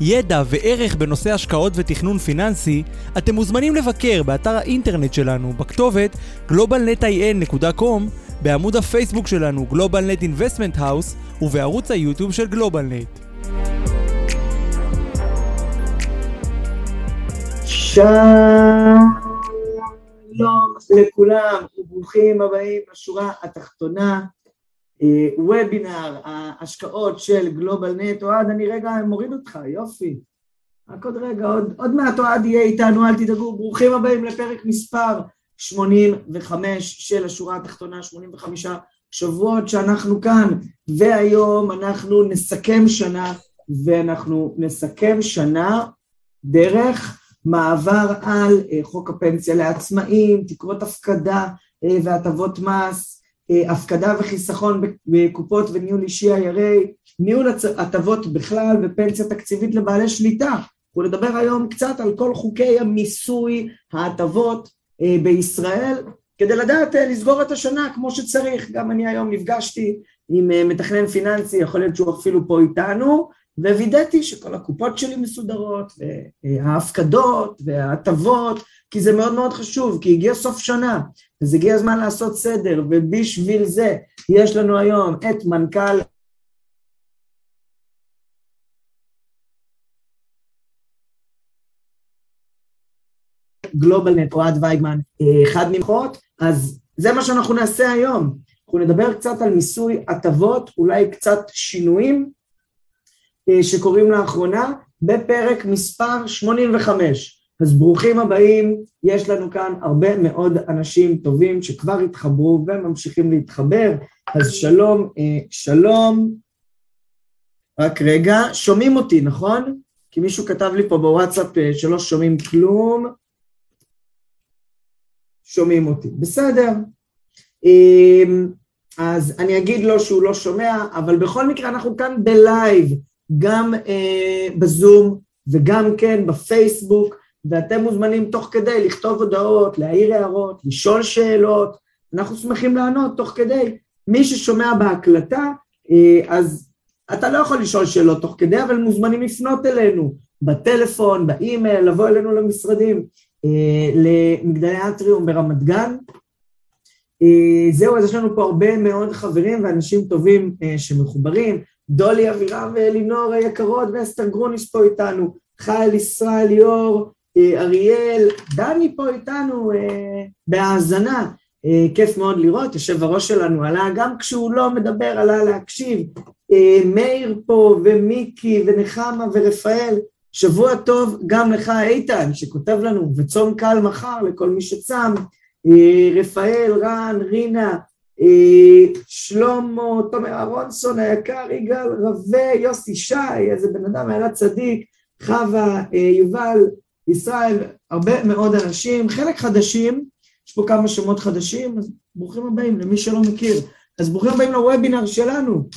ידע וערך בנושא השקעות ותכנון פיננסי, אתם מוזמנים לבקר באתר האינטרנט שלנו בכתובת globalnetin.com, בעמוד הפייסבוק שלנו GlobalNet Investment House ובערוץ היוטיוב של GlobalNet. שלום לכולם וברוכים הבאים לשורה התחתונה, וובינר ההשקעות של גלובל נט, אוהד אני רגע מוריד אותך, יופי, רק עוד רגע, עוד, עוד מעט אוהד יהיה איתנו, אל תדאגו, ברוכים הבאים לפרק מספר 85 של השורה התחתונה, 85 שבועות שאנחנו כאן, והיום אנחנו נסכם שנה, ואנחנו נסכם שנה דרך מעבר על אה, חוק הפנסיה לעצמאים, תקרות הפקדה אה, והטבות מס, אה, הפקדה וחיסכון בקופות וניהול אישי IRA, ניהול הטבות בכלל ופנסיה תקציבית לבעלי שליטה. נדבר היום קצת על כל חוקי המיסוי, ההטבות בישראל, כדי לדעת לסגור את השנה כמו שצריך. גם אני היום נפגשתי עם מתכנן פיננסי, יכול להיות שהוא אפילו פה איתנו, ווידאתי שכל הקופות שלי מסודרות, וההפקדות וההטבות, כי זה מאוד מאוד חשוב, כי הגיע סוף שנה, אז הגיע הזמן לעשות סדר, ובשביל זה יש לנו היום את מנכ"ל גלובלנט, אוהד וייגמן, אחד ממחות, אז זה מה שאנחנו נעשה היום. אנחנו נדבר קצת על מיסוי הטבות, אולי קצת שינויים, אה, שקורים לאחרונה בפרק מספר 85. אז ברוכים הבאים, יש לנו כאן הרבה מאוד אנשים טובים שכבר התחברו וממשיכים להתחבר, אז שלום, אה, שלום, רק רגע, שומעים אותי, נכון? כי מישהו כתב לי פה בוואטסאפ אה, שלא שומעים כלום, שומעים אותי, בסדר. אז אני אגיד לו שהוא לא שומע, אבל בכל מקרה אנחנו כאן בלייב, גם אה, בזום וגם כן בפייסבוק, ואתם מוזמנים תוך כדי לכתוב הודעות, להעיר הערות, לשאול שאלות, אנחנו שמחים לענות תוך כדי. מי ששומע בהקלטה, אה, אז אתה לא יכול לשאול שאלות תוך כדי, אבל מוזמנים לפנות אלינו בטלפון, באימייל, לבוא אלינו למשרדים, אה, למגדלי אטריום ברמת גן. אה, זהו, אז יש לנו פה הרבה מאוד חברים ואנשים טובים שמחוברים, דולי אבירם ואלינור היקרות ואסתר גרוניס פה איתנו, חייל ישראל ליאור, אריאל, דני פה איתנו אה, בהאזנה, אה, כיף מאוד לראות, יושב הראש שלנו עלה, גם כשהוא לא מדבר עלה להקשיב, מאיר פה ומיקי ונחמה ורפאל, שבוע טוב גם לך איתן שכותב לנו וצום קל מחר לכל מי שצם, רפאל, רן, רינה, שלמה, תומר אהרונסון היקר, יגאל רווה, יוסי שי, איזה בן אדם היה צדיק, חווה, יובל, ישראל, הרבה מאוד אנשים, חלק חדשים, יש פה כמה שמות חדשים, אז ברוכים הבאים למי שלא מכיר. אז ברוכים הבאים לוובינר שלנו.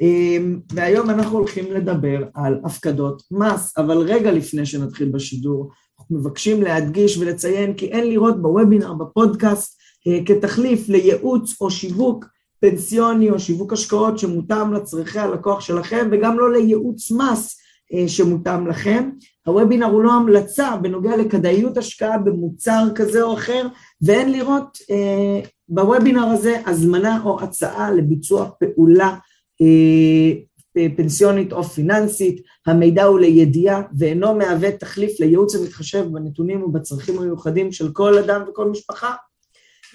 אמ, והיום אנחנו הולכים לדבר על הפקדות מס, אבל רגע לפני שנתחיל בשידור, אנחנו מבקשים להדגיש ולציין כי אין לראות בוובינר, בפודקאסט, אה, כתחליף לייעוץ או שיווק פנסיוני או שיווק השקעות שמותאם לצרכי הלקוח שלכם, וגם לא לייעוץ מס אה, שמותאם לכם. הוובינר הוא לא המלצה בנוגע לכדאיות השקעה במוצר כזה או אחר, ואין לראות אה, בוובינר הזה הזמנה או הצעה לביצוע פעולה אה, פנסיונית או פיננסית, המידע הוא לידיעה ואינו מהווה תחליף לייעוץ המתחשב בנתונים ובצרכים המיוחדים של כל אדם וכל משפחה.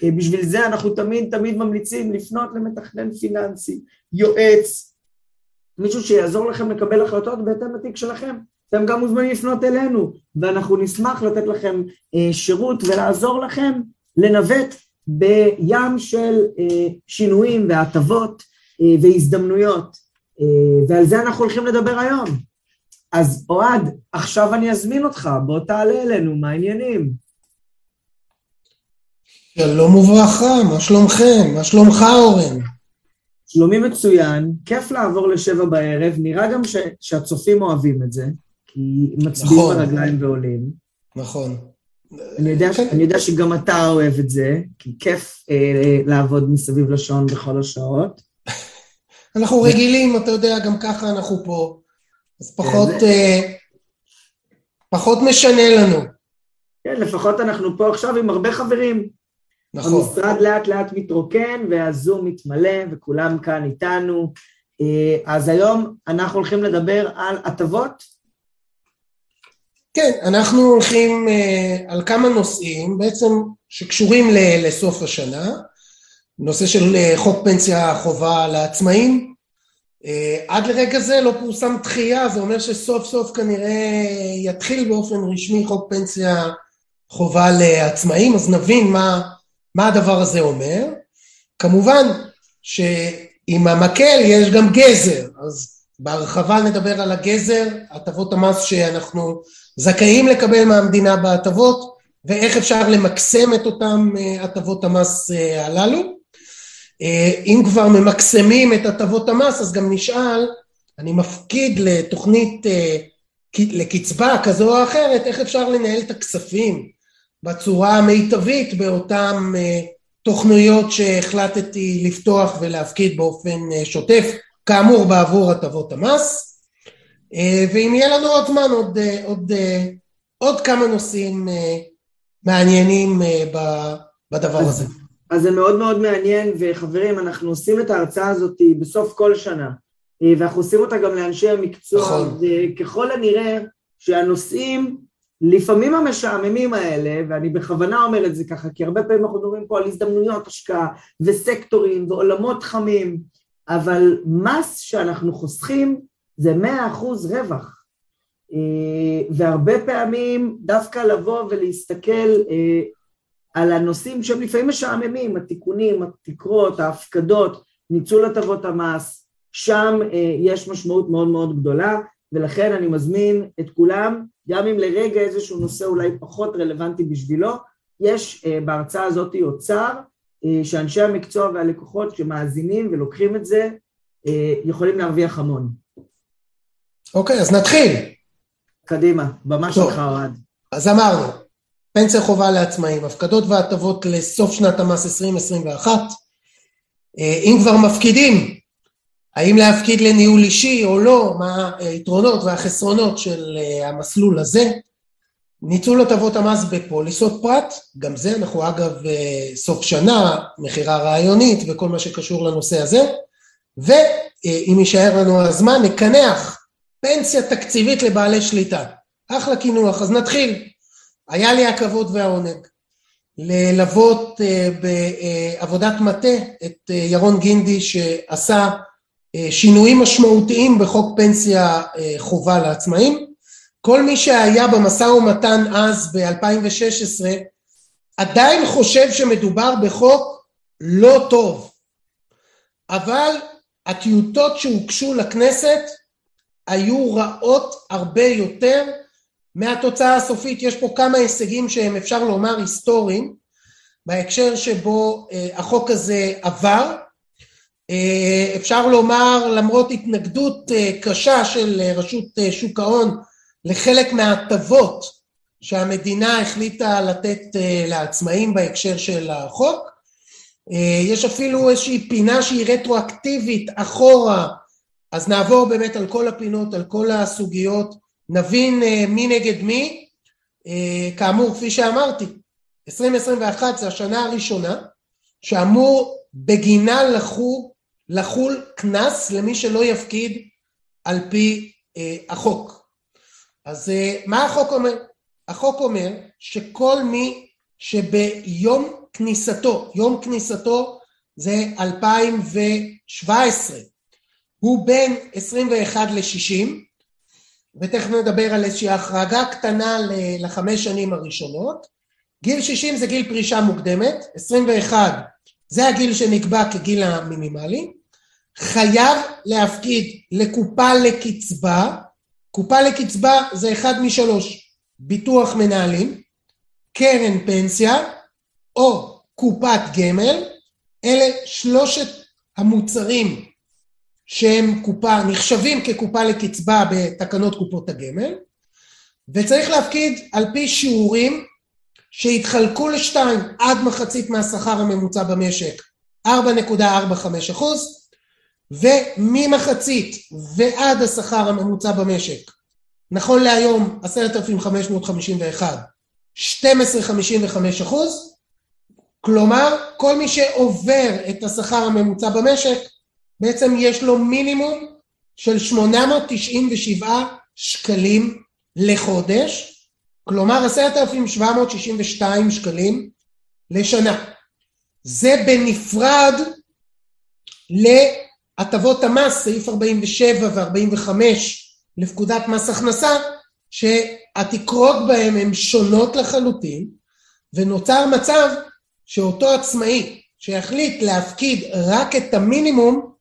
אה, בשביל זה אנחנו תמיד תמיד ממליצים לפנות למתכנן פיננסי, יועץ, מישהו שיעזור לכם לקבל החלטות בהתאם לתיק שלכם. אתם גם מוזמנים לפנות אלינו, ואנחנו נשמח לתת לכם אה, שירות ולעזור לכם לנווט בים של אה, שינויים והטבות אה, והזדמנויות, אה, ועל זה אנחנו הולכים לדבר היום. אז אוהד, עכשיו אני אזמין אותך, בוא תעלה אלינו, מה העניינים? שלום וברכה, מה שלומכם? מה שלומך אורן? שלומי מצוין, כיף לעבור לשבע בערב, נראה גם ש, שהצופים אוהבים את זה, כי מצביעים נכון. ברגליים ועולים. נכון. אני יודע, כן. אני יודע שגם אתה אוהב את זה, כי כיף אה, לעבוד מסביב לשעון בכל השעות. אנחנו רגילים, אתה יודע, גם ככה אנחנו פה, אז פחות, זה- אה, פחות משנה לנו. כן, לפחות אנחנו פה עכשיו עם הרבה חברים. נכון. המשרד לאט לאט מתרוקן והזום מתמלא וכולם כאן איתנו. אה, אז היום אנחנו הולכים לדבר על הטבות. כן, אנחנו הולכים אה, על כמה נושאים בעצם שקשורים ל- לסוף השנה. נושא של אה, חוק פנסיה חובה לעצמאים. אה, עד לרגע זה לא פורסם דחייה, זה אומר שסוף סוף כנראה יתחיל באופן רשמי חוק פנסיה חובה לעצמאים, אז נבין מה, מה הדבר הזה אומר. כמובן שעם המקל יש גם גזר, אז בהרחבה נדבר על הגזר, הטבות המס שאנחנו זכאים לקבל מהמדינה בהטבות, ואיך אפשר למקסם את אותם אה, הטבות המס אה, הללו. אה, אם כבר ממקסמים את הטבות המס, אז גם נשאל, אני מפקיד לתוכנית, לקצבה כזו או אחרת, איך אפשר לנהל את הכספים בצורה המיטבית באותן תוכניות שהחלטתי לפתוח ולהפקיד באופן שוטף, כאמור בעבור הטבות המס. אה, ואם יהיה לנו עוד זמן, עוד, אה, עוד, אה, עוד כמה נושאים מעניינים בדבר אז- הזה. אז זה מאוד מאוד מעניין, וחברים, אנחנו עושים את ההרצאה הזאת בסוף כל שנה, ואנחנו עושים אותה גם לאנשי המקצוע, נכון. וככל הנראה שהנושאים, לפעמים המשעממים האלה, ואני בכוונה אומר את זה ככה, כי הרבה פעמים אנחנו מדברים פה על הזדמנויות השקעה, וסקטורים, ועולמות חמים, אבל מס שאנחנו חוסכים זה מאה אחוז רווח. אה, והרבה פעמים דווקא לבוא ולהסתכל אה, על הנושאים שהם לפעמים משעממים, התיקונים, התקרות, ההפקדות, ניצול הטבות המס, שם אה, יש משמעות מאוד מאוד גדולה, ולכן אני מזמין את כולם, גם אם לרגע איזשהו נושא אולי פחות רלוונטי בשבילו, יש אה, בהרצאה הזאת אוצר, שאנשי המקצוע והלקוחות שמאזינים ולוקחים את זה, יכולים להרוויח המון. אוקיי, אז נתחיל. קדימה, במה. שלך אוהד. אז אמרנו, פנסיה חובה לעצמאים, הפקדות והטבות לסוף שנת המס 2021. אה, אם כבר מפקידים, האם להפקיד לניהול אישי או לא, מה היתרונות והחסרונות של אה, המסלול הזה. ניצול הטבות המס בפוליסות פרט, גם זה אנחנו אגב אה, סוף שנה, מכירה רעיונית וכל מה שקשור לנושא הזה. ואם יישאר לנו הזמן, נקנח פנסיה תקציבית לבעלי שליטה. אחלה קינוח, אז נתחיל. היה לי הכבוד והעונג ללוות אה, בעבודת מטה את אה, ירון גינדי שעשה אה, שינויים משמעותיים בחוק פנסיה חובה לעצמאים. כל מי שהיה במשא ומתן אז ב-2016 עדיין חושב שמדובר בחוק לא טוב, אבל הטיוטות שהוגשו לכנסת היו רעות הרבה יותר מהתוצאה הסופית. יש פה כמה הישגים שהם אפשר לומר היסטוריים בהקשר שבו אה, החוק הזה עבר. אה, אפשר לומר למרות התנגדות אה, קשה של אה, רשות אה, שוק ההון לחלק מההטבות שהמדינה החליטה לתת אה, לעצמאים בהקשר של החוק. אה, יש אפילו איזושהי פינה שהיא רטרואקטיבית אחורה, אז נעבור באמת על כל הפינות, על כל הסוגיות, נבין אה, מי נגד מי. אה, כאמור, כפי שאמרתי, 2021 זה השנה הראשונה שאמור בגינה לחול, לחול קנס למי שלא יפקיד על פי אה, החוק. אז אה, מה החוק אומר? החוק אומר שכל מי שביום כניסתו, יום כניסתו זה 2017, הוא בין 21 ל-60, ותכף נדבר על איזושהי החרגה קטנה לחמש שנים הראשונות. גיל 60 זה גיל פרישה מוקדמת, 21 זה הגיל שנקבע כגיל המינימלי, חייב להפקיד לקופה לקצבה קופה לקצבה זה אחד משלוש, ביטוח מנהלים, קרן פנסיה או קופת גמל, אלה שלושת המוצרים שהם קופה, נחשבים כקופה לקצבה בתקנות קופות הגמל, וצריך להפקיד על פי שיעורים שהתחלקו לשתיים עד מחצית מהשכר הממוצע במשק 4.45 אחוז וממחצית ועד השכר הממוצע במשק. נכון להיום 10,551 12.55 אחוז כלומר כל מי שעובר את השכר הממוצע במשק בעצם יש לו מינימום של 897 שקלים לחודש כלומר 10,762 שקלים לשנה. זה בנפרד להטבות המס, סעיף 47 ו-45 לפקודת מס הכנסה, שהתקרות בהם הן שונות לחלוטין, ונוצר מצב שאותו עצמאי שיחליט להפקיד רק את המינימום,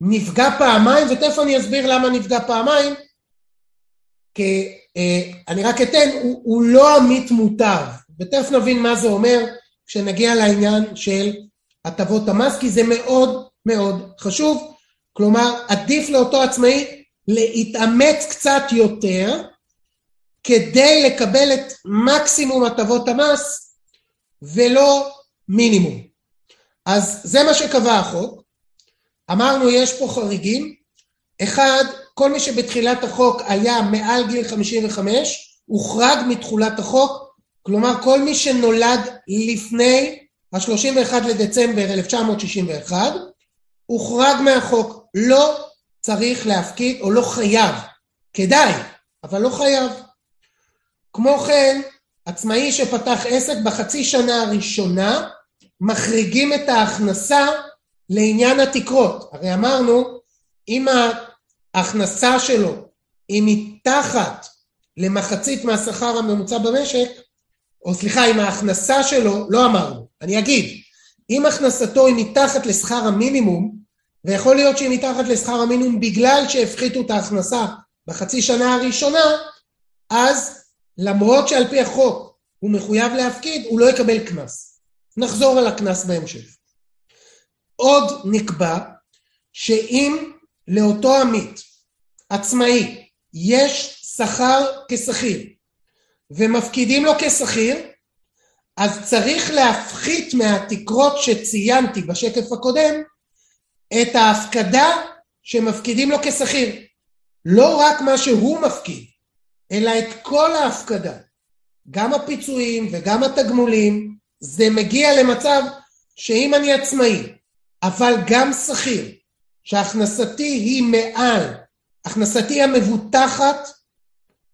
נפגע פעמיים, ותכף אני אסביר למה נפגע פעמיים, כי אה, אני רק אתן, הוא, הוא לא עמית מוטב, ותכף נבין מה זה אומר כשנגיע לעניין של הטבות המס, כי זה מאוד מאוד חשוב. כלומר, עדיף לאותו עצמאי להתאמץ קצת יותר כדי לקבל את מקסימום הטבות המס ולא מינימום. אז זה מה שקבע החוק. אמרנו יש פה חריגים. אחד, כל מי שבתחילת החוק היה מעל גיל 55 הוחרג מתחולת החוק, כלומר כל מי שנולד לפני ה-31 לדצמבר 1961 הוחרג מהחוק, לא צריך להפקיד או לא חייב, כדאי, אבל לא חייב. כמו כן, עצמאי שפתח עסק בחצי שנה הראשונה מחריגים את ההכנסה לעניין התקרות. הרי אמרנו, אם ההכנסה שלו היא מתחת למחצית מהשכר הממוצע במשק, או סליחה, אם ההכנסה שלו, לא אמרנו, אני אגיד, אם הכנסתו היא מתחת לשכר המינימום, ויכול להיות שהיא מתחת לשכר המינימום בגלל שהפחיתו את ההכנסה בחצי שנה הראשונה, אז למרות שעל פי החוק הוא מחויב להפקיד, הוא לא יקבל קנס. נחזור על הקנס בהמשך. עוד נקבע שאם לאותו עמית עצמאי יש שכר כשכיר ומפקידים לו כשכיר, אז צריך להפחית מהתקרות שציינתי בשקף הקודם את ההפקדה שמפקידים לו כשכיר. לא רק מה שהוא מפקיד, אלא את כל ההפקדה. גם הפיצויים וגם התגמולים, זה מגיע למצב שאם אני עצמאי, אבל גם שכיר, שהכנסתי היא מעל הכנסתי המבוטחת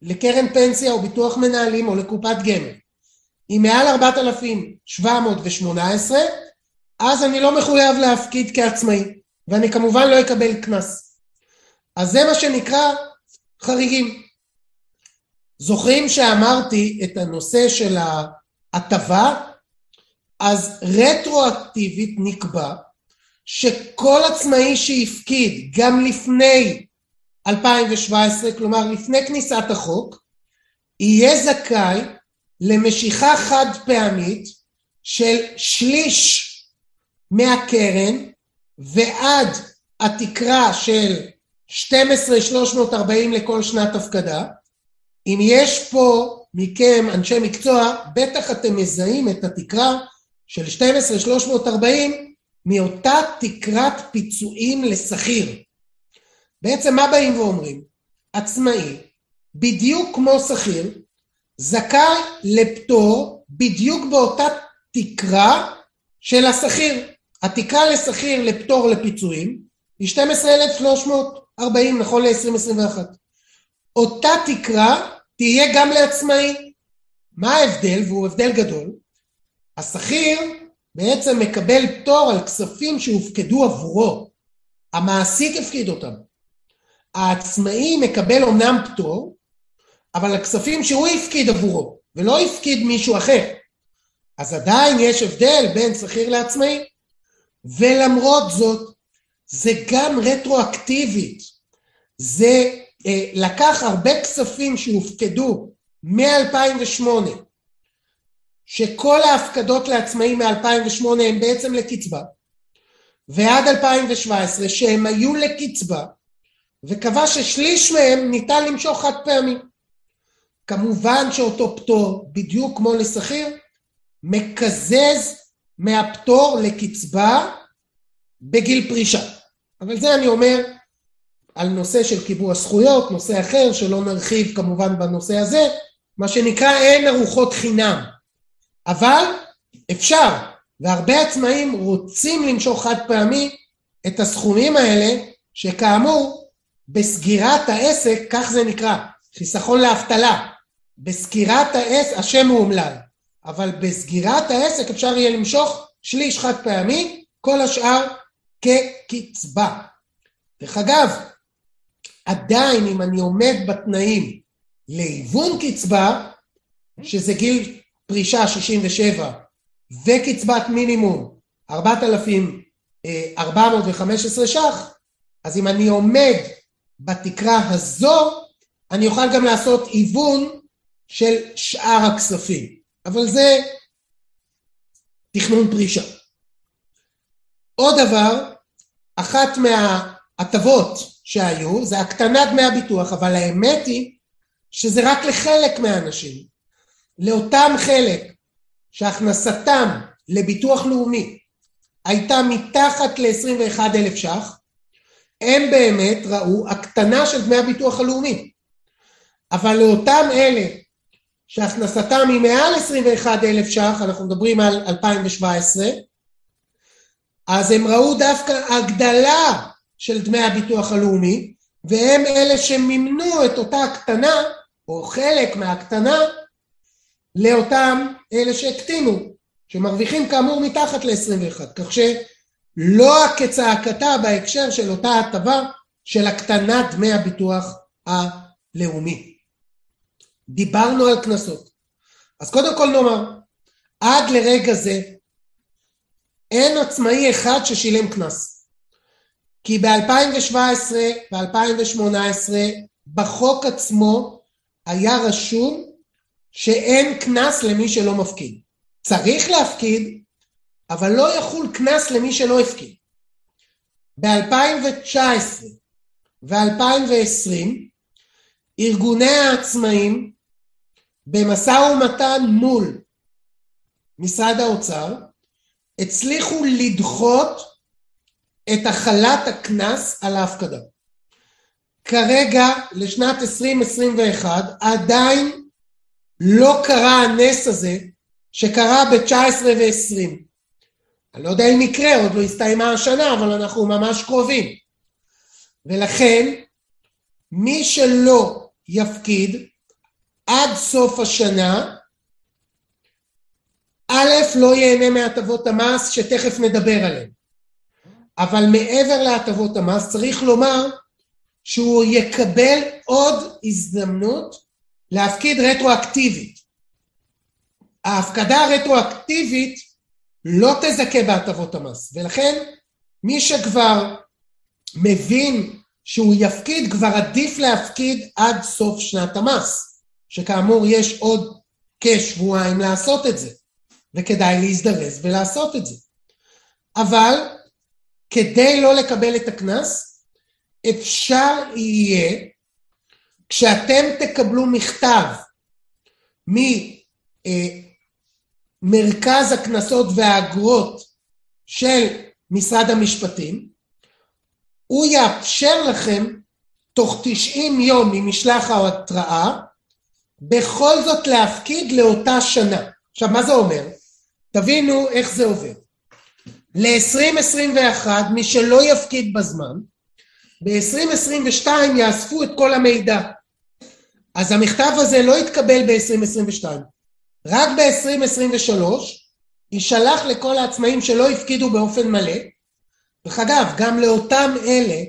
לקרן פנסיה או ביטוח מנהלים או לקופת גמל היא מעל 4,718 אז אני לא מחויב להפקיד כעצמאי ואני כמובן לא אקבל קנס. אז זה מה שנקרא חריגים. זוכרים שאמרתי את הנושא של ההטבה? אז רטרואקטיבית נקבע שכל עצמאי שהפקיד גם לפני 2017, כלומר לפני כניסת החוק, יהיה זכאי למשיכה חד פעמית של שליש מהקרן ועד התקרה של 12,340 לכל שנת הפקדה. אם יש פה מכם אנשי מקצוע, בטח אתם מזהים את התקרה של 12,340 מאותה תקרת פיצויים לשכיר. בעצם מה באים ואומרים? עצמאי, בדיוק כמו שכיר, זכאי לפטור בדיוק באותה תקרה של השכיר. התקרה לשכיר לפטור לפיצויים היא 12,340 נכון ל-2021. אותה תקרה תהיה גם לעצמאי. מה ההבדל, והוא הבדל גדול? השכיר בעצם מקבל פטור על כספים שהופקדו עבורו. המעסיק הפקיד אותם. העצמאי מקבל אומנם פטור, אבל הכספים שהוא הפקיד עבורו, ולא הפקיד מישהו אחר. אז עדיין יש הבדל בין שכיר לעצמאי. ולמרות זאת, זה גם רטרואקטיבית. זה לקח הרבה כספים שהופקדו מ-2008, שכל ההפקדות לעצמאים מ-2008 הם בעצם לקצבה, ועד 2017 שהם היו לקצבה, וקבע ששליש מהם ניתן למשוך חד פעמי. כמובן שאותו פטור, בדיוק כמו לשכיר, מקזז מהפטור לקצבה בגיל פרישה. אבל זה אני אומר על נושא של קיבוע זכויות, נושא אחר שלא נרחיב כמובן בנושא הזה, מה שנקרא אין ארוחות חינם. אבל אפשר, והרבה עצמאים רוצים למשוך חד פעמי את הסכומים האלה, שכאמור בסגירת העסק, כך זה נקרא, חיסכון לאבטלה, בסגירת העסק, השם הוא אומלל, אבל בסגירת העסק אפשר יהיה למשוך שליש חד פעמי, כל השאר כקצבה. דרך אגב, עדיין אם אני עומד בתנאים להיוון קצבה, שזה גיל פרישה 67 וקצבת מינימום 4,415 ש"ח, אז אם אני עומד בתקרה הזו, אני אוכל גם לעשות היוון של שאר הכספים. אבל זה תכנון פרישה. עוד דבר, אחת מההטבות שהיו זה הקטנת דמי הביטוח, אבל האמת היא שזה רק לחלק מהאנשים. לאותם חלק שהכנסתם לביטוח לאומי הייתה מתחת ל-21,000 ש"ח, הם באמת ראו הקטנה של דמי הביטוח הלאומי. אבל לאותם אלה שהכנסתם היא מעל 21,000 ש"ח, אנחנו מדברים על 2017, אז הם ראו דווקא הגדלה של דמי הביטוח הלאומי, והם אלה שמימנו את אותה הקטנה, או חלק מהקטנה, לאותם אלה שהקטינו, שמרוויחים כאמור מתחת ל-21, כך שלא כצעקתה בהקשר של אותה הטבה של הקטנת דמי הביטוח הלאומי. דיברנו על קנסות. אז קודם כל נאמר, עד לרגע זה אין עצמאי אחד ששילם קנס. כי ב-2017 ו-2018 בחוק עצמו היה רשום שאין קנס למי שלא מפקיד. צריך להפקיד, אבל לא יחול קנס למי שלא הפקיד. ב-2019 ו-2020 ארגוני העצמאים במשא ומתן מול משרד האוצר הצליחו לדחות את החלת הקנס על ההפקדה. כרגע לשנת 2021 עדיין לא קרה הנס הזה שקרה ב-19 ו-20. אני לא יודע אם יקרה, עוד לא הסתיימה השנה, אבל אנחנו ממש קרובים. ולכן, מי שלא יפקיד עד סוף השנה, א', לא ייהנה מהטבות המס שתכף נדבר עליהן. אבל מעבר להטבות המס צריך לומר שהוא יקבל עוד הזדמנות להפקיד רטרואקטיבית. ההפקדה הרטרואקטיבית לא תזכה בהטבות המס, ולכן מי שכבר מבין שהוא יפקיד, כבר עדיף להפקיד עד סוף שנת המס, שכאמור יש עוד כשבועיים לעשות את זה, וכדאי להזדרז ולעשות את זה. אבל כדי לא לקבל את הקנס, אפשר יהיה כשאתם תקבלו מכתב ממרכז הקנסות והאגרות של משרד המשפטים, הוא יאפשר לכם תוך 90 יום ממשלח ההתראה בכל זאת להפקיד לאותה שנה. עכשיו מה זה אומר? תבינו איך זה עובד. ל-2021 מי שלא יפקיד בזמן, ב-2022 יאספו את כל המידע. אז המכתב הזה לא יתקבל ב-2022. רק ב-2023 יישלח לכל העצמאים שלא הפקידו באופן מלא. דרך אגב, גם לאותם אלה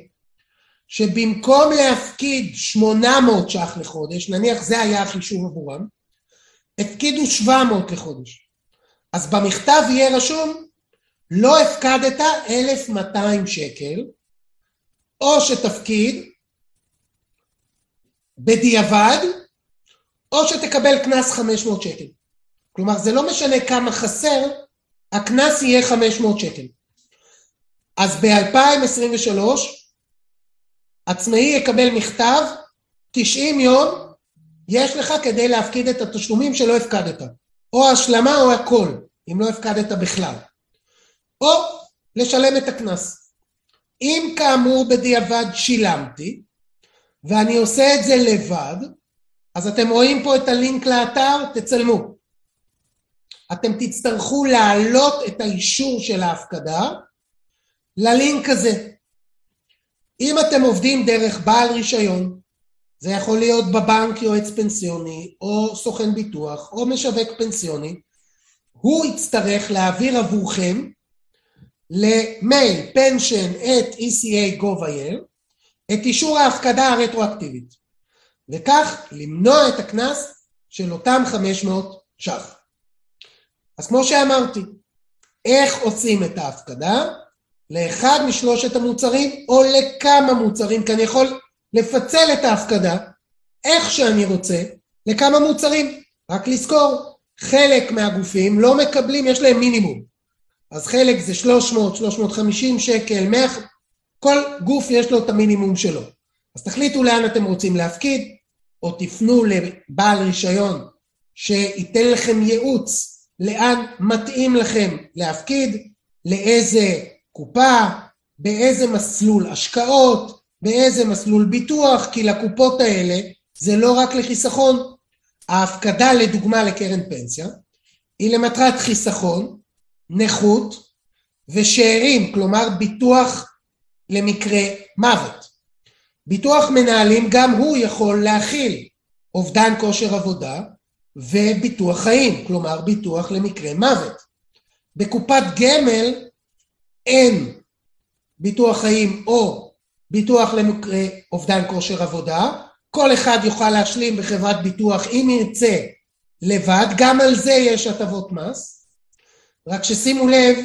שבמקום להפקיד 800 ש"ח לחודש, נניח זה היה החישוב עבורם, הפקידו 700 לחודש. אז במכתב יהיה רשום, לא הפקדת 1,200 שקל, או שתפקיד בדיעבד, או שתקבל קנס 500 שקל. כלומר, זה לא משנה כמה חסר, הקנס יהיה 500 שקל. אז ב-2023, עצמאי יקבל מכתב, 90 יום יש לך כדי להפקיד את התשלומים שלא הפקדת. או השלמה או הכל, אם לא הפקדת בכלל. או לשלם את הקנס. אם כאמור בדיעבד שילמתי, ואני עושה את זה לבד, אז אתם רואים פה את הלינק לאתר, תצלמו. אתם תצטרכו להעלות את האישור של ההפקדה ללינק הזה. אם אתם עובדים דרך בעל רישיון, זה יכול להיות בבנק יועץ פנסיוני, או סוכן ביטוח, או משווק פנסיוני, הוא יצטרך להעביר עבורכם למייל pension at eca.gov.il את אישור ההפקדה הרטרואקטיבית, וכך למנוע את הקנס של אותם 500 ש"ח. אז כמו שאמרתי, איך עושים את ההפקדה? לאחד משלושת המוצרים או לכמה מוצרים, כי אני יכול לפצל את ההפקדה איך שאני רוצה לכמה מוצרים. רק לזכור, חלק מהגופים לא מקבלים, יש להם מינימום. אז חלק זה 300, 350 שקל, 100, כל גוף יש לו את המינימום שלו. אז תחליטו לאן אתם רוצים להפקיד, או תפנו לבעל רישיון שייתן לכם ייעוץ לאן מתאים לכם להפקיד, לאיזה קופה, באיזה מסלול השקעות, באיזה מסלול ביטוח, כי לקופות האלה זה לא רק לחיסכון. ההפקדה לדוגמה לקרן פנסיה היא למטרת חיסכון, נכות ושאירים, כלומר ביטוח למקרה מוות. ביטוח מנהלים גם הוא יכול להכיל אובדן כושר עבודה וביטוח חיים, כלומר ביטוח למקרה מוות. בקופת גמל אין ביטוח חיים או ביטוח למקרה אובדן כושר עבודה, כל אחד יוכל להשלים בחברת ביטוח אם ירצה לבד, גם על זה יש הטבות מס, רק ששימו לב,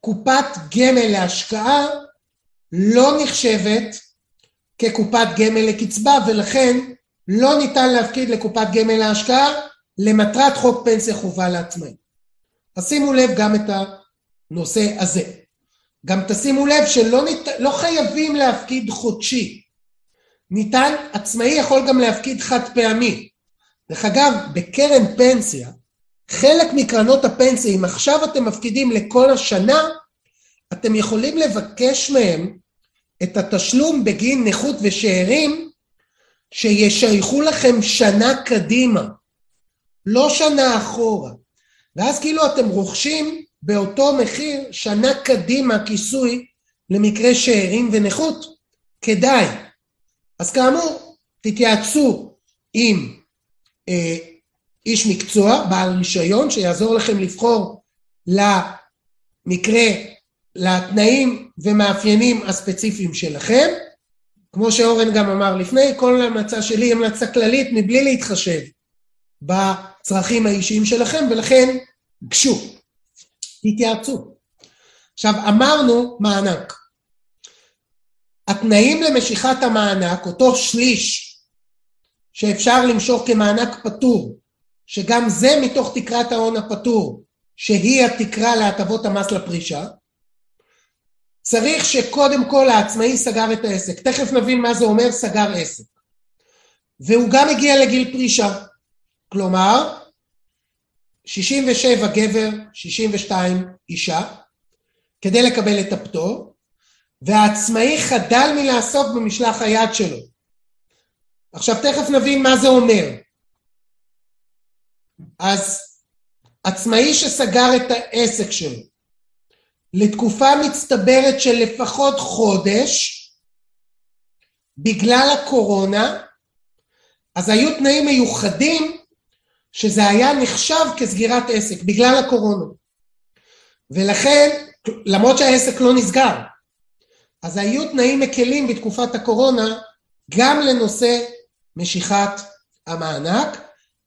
קופת גמל להשקעה לא נחשבת כקופת גמל לקצבה ולכן לא ניתן להפקיד לקופת גמל להשקעה למטרת חוק פנסיה חובה לעצמאים. אז שימו לב גם את הנושא הזה. גם תשימו לב שלא ניתן, לא חייבים להפקיד חודשי. ניתן, עצמאי יכול גם להפקיד חד פעמי. דרך אגב, בקרן פנסיה, חלק מקרנות הפנסיה, אם עכשיו אתם מפקידים לכל השנה, אתם יכולים לבקש מהם את התשלום בגין נכות ושאירים שישייכו לכם שנה קדימה, לא שנה אחורה. ואז כאילו אתם רוכשים באותו מחיר שנה קדימה כיסוי למקרה שאירים ונכות, כדאי. אז כאמור, תתייעצו עם אה, איש מקצוע, בעל רישיון, שיעזור לכם לבחור למקרה, לתנאים ומאפיינים הספציפיים שלכם. כמו שאורן גם אמר לפני, כל המלצה שלי היא המלצה כללית מבלי להתחשב בצרכים האישיים שלכם, ולכן גשו, תתייעצו. עכשיו, אמרנו מענק. התנאים למשיכת המענק, אותו שליש שאפשר למשוך כמענק פטור, שגם זה מתוך תקרת ההון הפטור, שהיא התקרה להטבות המס לפרישה, צריך שקודם כל העצמאי סגר את העסק. תכף נבין מה זה אומר סגר עסק. והוא גם הגיע לגיל פרישה. כלומר, 67 גבר, 62 אישה, כדי לקבל את הפטור, והעצמאי חדל מלעסוק במשלח היד שלו. עכשיו תכף נבין מה זה אומר. אז עצמאי שסגר את העסק שלו לתקופה מצטברת של לפחות חודש בגלל הקורונה, אז היו תנאים מיוחדים שזה היה נחשב כסגירת עסק בגלל הקורונה. ולכן, למרות שהעסק לא נסגר, אז היו תנאים מקלים בתקופת הקורונה גם לנושא משיכת המענק.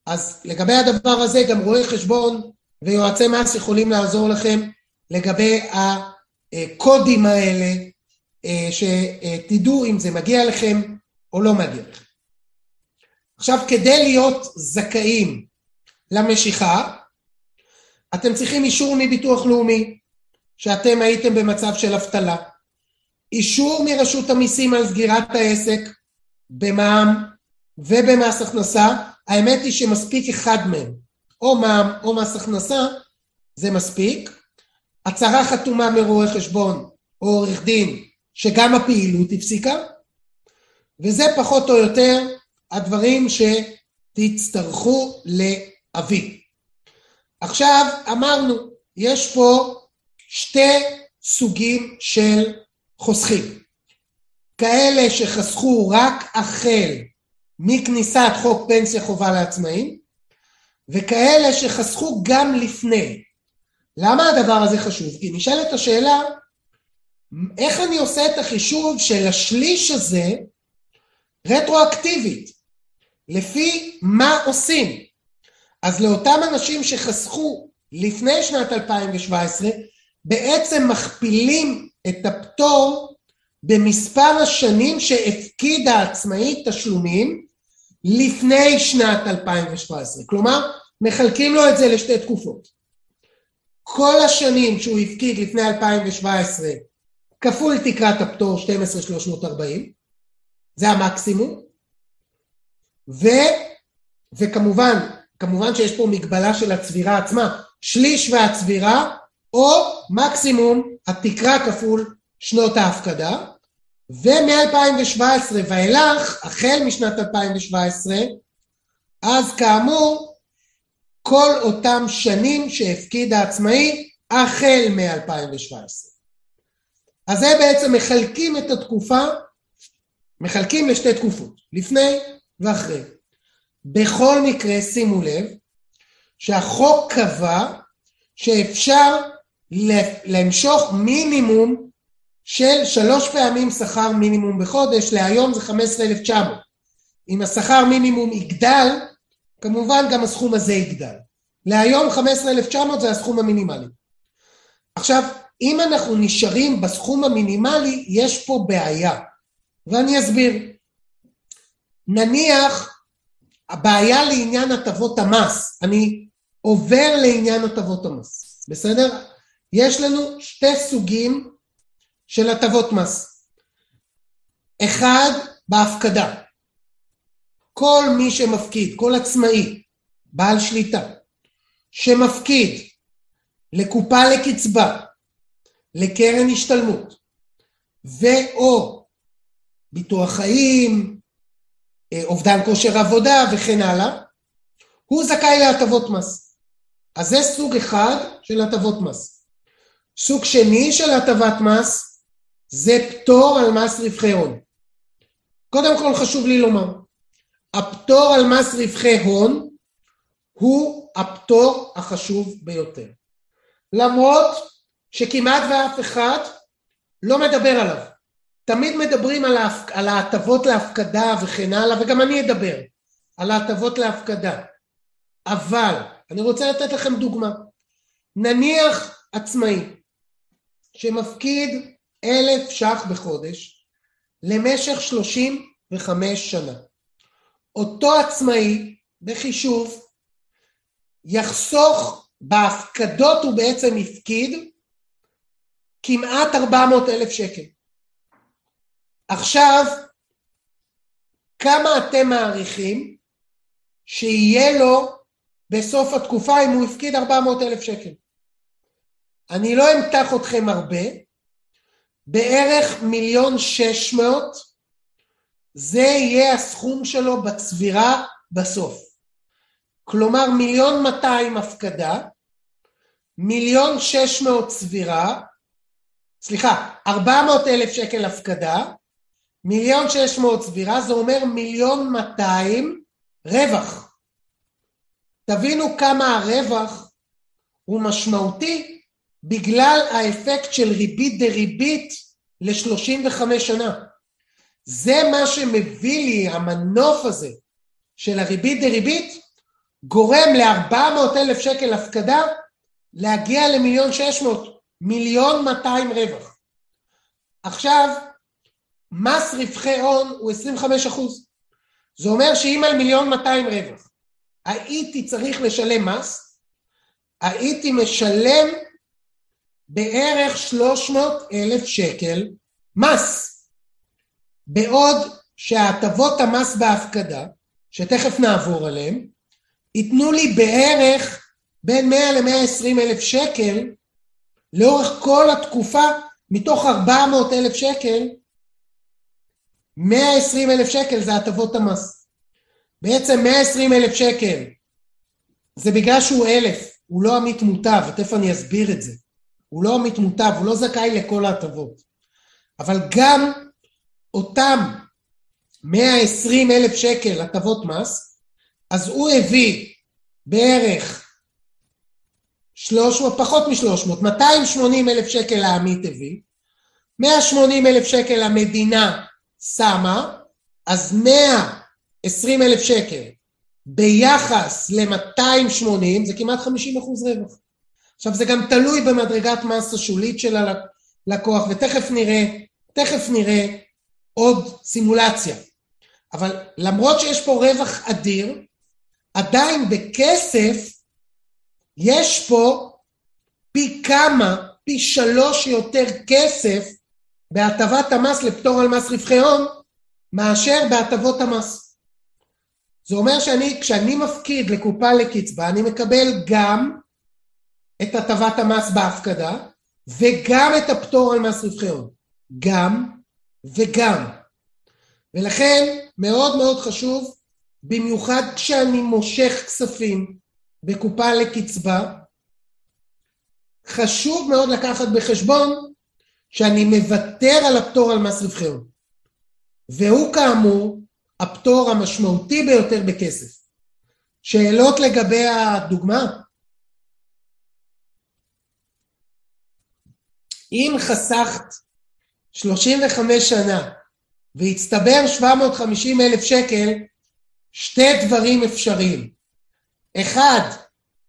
אז לגבי הדבר הזה גם רואי חשבון ויועצי מס יכולים לעזור לכם לגבי הקודים האלה, אה, שתדעו אם זה מגיע לכם או לא מגיע לכם. עכשיו, כדי להיות זכאים למשיכה, אתם צריכים אישור מביטוח לאומי, שאתם הייתם במצב של אבטלה, אישור מרשות המיסים על סגירת העסק במע"מ ובמס הכנסה, האמת היא שמספיק אחד מהם, או מע"מ או מס הכנסה, זה מספיק. הצהרה חתומה מרואה חשבון או עורך דין שגם הפעילות הפסיקה, וזה פחות או יותר הדברים שתצטרכו להביא. עכשיו אמרנו, יש פה שתי סוגים של חוסכים. כאלה שחסכו רק החל מכניסת חוק פנסיה חובה לעצמאים, וכאלה שחסכו גם לפני. למה הדבר הזה חשוב? כי נשאלת השאלה, איך אני עושה את החישוב של השליש הזה רטרואקטיבית? לפי מה עושים? אז לאותם אנשים שחסכו לפני שנת 2017, בעצם מכפילים את הפטור במספר השנים שהפקיד העצמאי תשלומים לפני שנת 2017. כלומר, מחלקים לו את זה לשתי תקופות. כל השנים שהוא הפקיד לפני 2017 כפול תקרת הפטור 12,340, זה המקסימום, ו, וכמובן, כמובן שיש פה מגבלה של הצבירה עצמה, שליש והצבירה או מקסימום התקרה כפול שנות ההפקדה, ומ-2017 ואילך, החל משנת 2017, אז כאמור, כל אותם שנים שהפקיד העצמאי החל מ-2017. אז זה בעצם מחלקים את התקופה, מחלקים לשתי תקופות, לפני ואחרי. בכל מקרה, שימו לב, שהחוק קבע שאפשר למשוך מינימום של שלוש פעמים שכר מינימום בחודש, להיום זה 15,900. אם השכר מינימום יגדל, כמובן גם הסכום הזה יגדל. להיום 15,900 זה הסכום המינימלי. עכשיו, אם אנחנו נשארים בסכום המינימלי, יש פה בעיה, ואני אסביר. נניח, הבעיה לעניין הטבות המס, אני עובר לעניין הטבות המס, בסדר? יש לנו שתי סוגים של הטבות מס. אחד, בהפקדה. כל מי שמפקיד, כל עצמאי, בעל שליטה, שמפקיד לקופה לקצבה, לקרן השתלמות, ואו ביטוח חיים, אה, אובדן כושר עבודה וכן הלאה, הוא זכאי להטבות מס. אז זה סוג אחד של הטבות מס. סוג שני של הטבת מס זה פטור על מס רווחי הון. קודם כל חשוב לי לומר, הפטור על מס רווחי הון הוא הפטור החשוב ביותר. למרות שכמעט ואף אחד לא מדבר עליו. תמיד מדברים על, ההטבות להפקדה וכן הלאה, וגם אני אדבר על ההטבות להפקדה. אבל, אני רוצה לתת לכם דוגמה. נניח עצמאי שמפקיד אלף ש"ח בחודש למשך שלושים וחמש שנה. אותו עצמאי בחישוב יחסוך בהפקדות הוא בעצם הפקיד כמעט 400 אלף שקל. עכשיו, כמה אתם מעריכים שיהיה לו בסוף התקופה אם הוא הפקיד 400 אלף שקל? אני לא אמתח אתכם הרבה, בערך מיליון שש מאות, זה יהיה הסכום שלו בצבירה בסוף. כלומר מיליון מאתיים הפקדה, מיליון שש מאות צבירה, סליחה, ארבע מאות אלף שקל הפקדה, מיליון שש מאות צבירה, זה אומר מיליון מאתיים רווח. תבינו כמה הרווח הוא משמעותי בגלל האפקט של ריבית דריבית ל-35 שנה. זה מה שמביא לי, המנוף הזה של הריבית דריבית, גורם ל-400 אלף שקל הפקדה להגיע למיליון 600, מיליון 200 רווח. עכשיו, מס רווחי הון הוא 25 אחוז. זה אומר שאם על מיליון 200 רווח הייתי צריך לשלם מס, הייתי משלם בערך 300 אלף שקל מס. בעוד שהטבות המס בהפקדה, שתכף נעבור עליהם, ייתנו לי בערך בין 100 ל-120 אלף שקל לאורך כל התקופה, מתוך 400 אלף שקל, 120 אלף שקל זה הטבות המס. בעצם 120 אלף שקל זה בגלל שהוא אלף, הוא לא עמית מוטב, ותכף אני אסביר את זה. הוא לא עמית מוטב, הוא לא זכאי לכל ההטבות. אבל גם אותם 120 אלף שקל הטבות מס, אז הוא הביא בערך 300, פחות מ-300, 280 אלף שקל העמית הביא, 180 אלף שקל המדינה שמה, אז 120 אלף שקל ביחס ל-280 זה כמעט 50 אחוז רווח. עכשיו זה גם תלוי במדרגת מס השולית של הלקוח, ותכף נראה, תכף נראה עוד סימולציה. אבל למרות שיש פה רווח אדיר, עדיין בכסף יש פה פי כמה, פי שלוש יותר כסף בהטבת המס לפטור על מס רווחי הון מאשר בהטבות המס. זה אומר שאני, כשאני מפקיד לקופה לקצבה, אני מקבל גם את הטבת המס בהפקדה וגם את הפטור על מס רווחי הון. גם וגם. ולכן מאוד מאוד חשוב, במיוחד כשאני מושך כספים בקופה לקצבה, חשוב מאוד לקחת בחשבון שאני מוותר על הפטור על מס רווחי הון. והוא כאמור הפטור המשמעותי ביותר בכסף. שאלות לגבי הדוגמה? אם חסכת 35 שנה והצטבר 750 אלף שקל, שתי דברים אפשריים. אחד,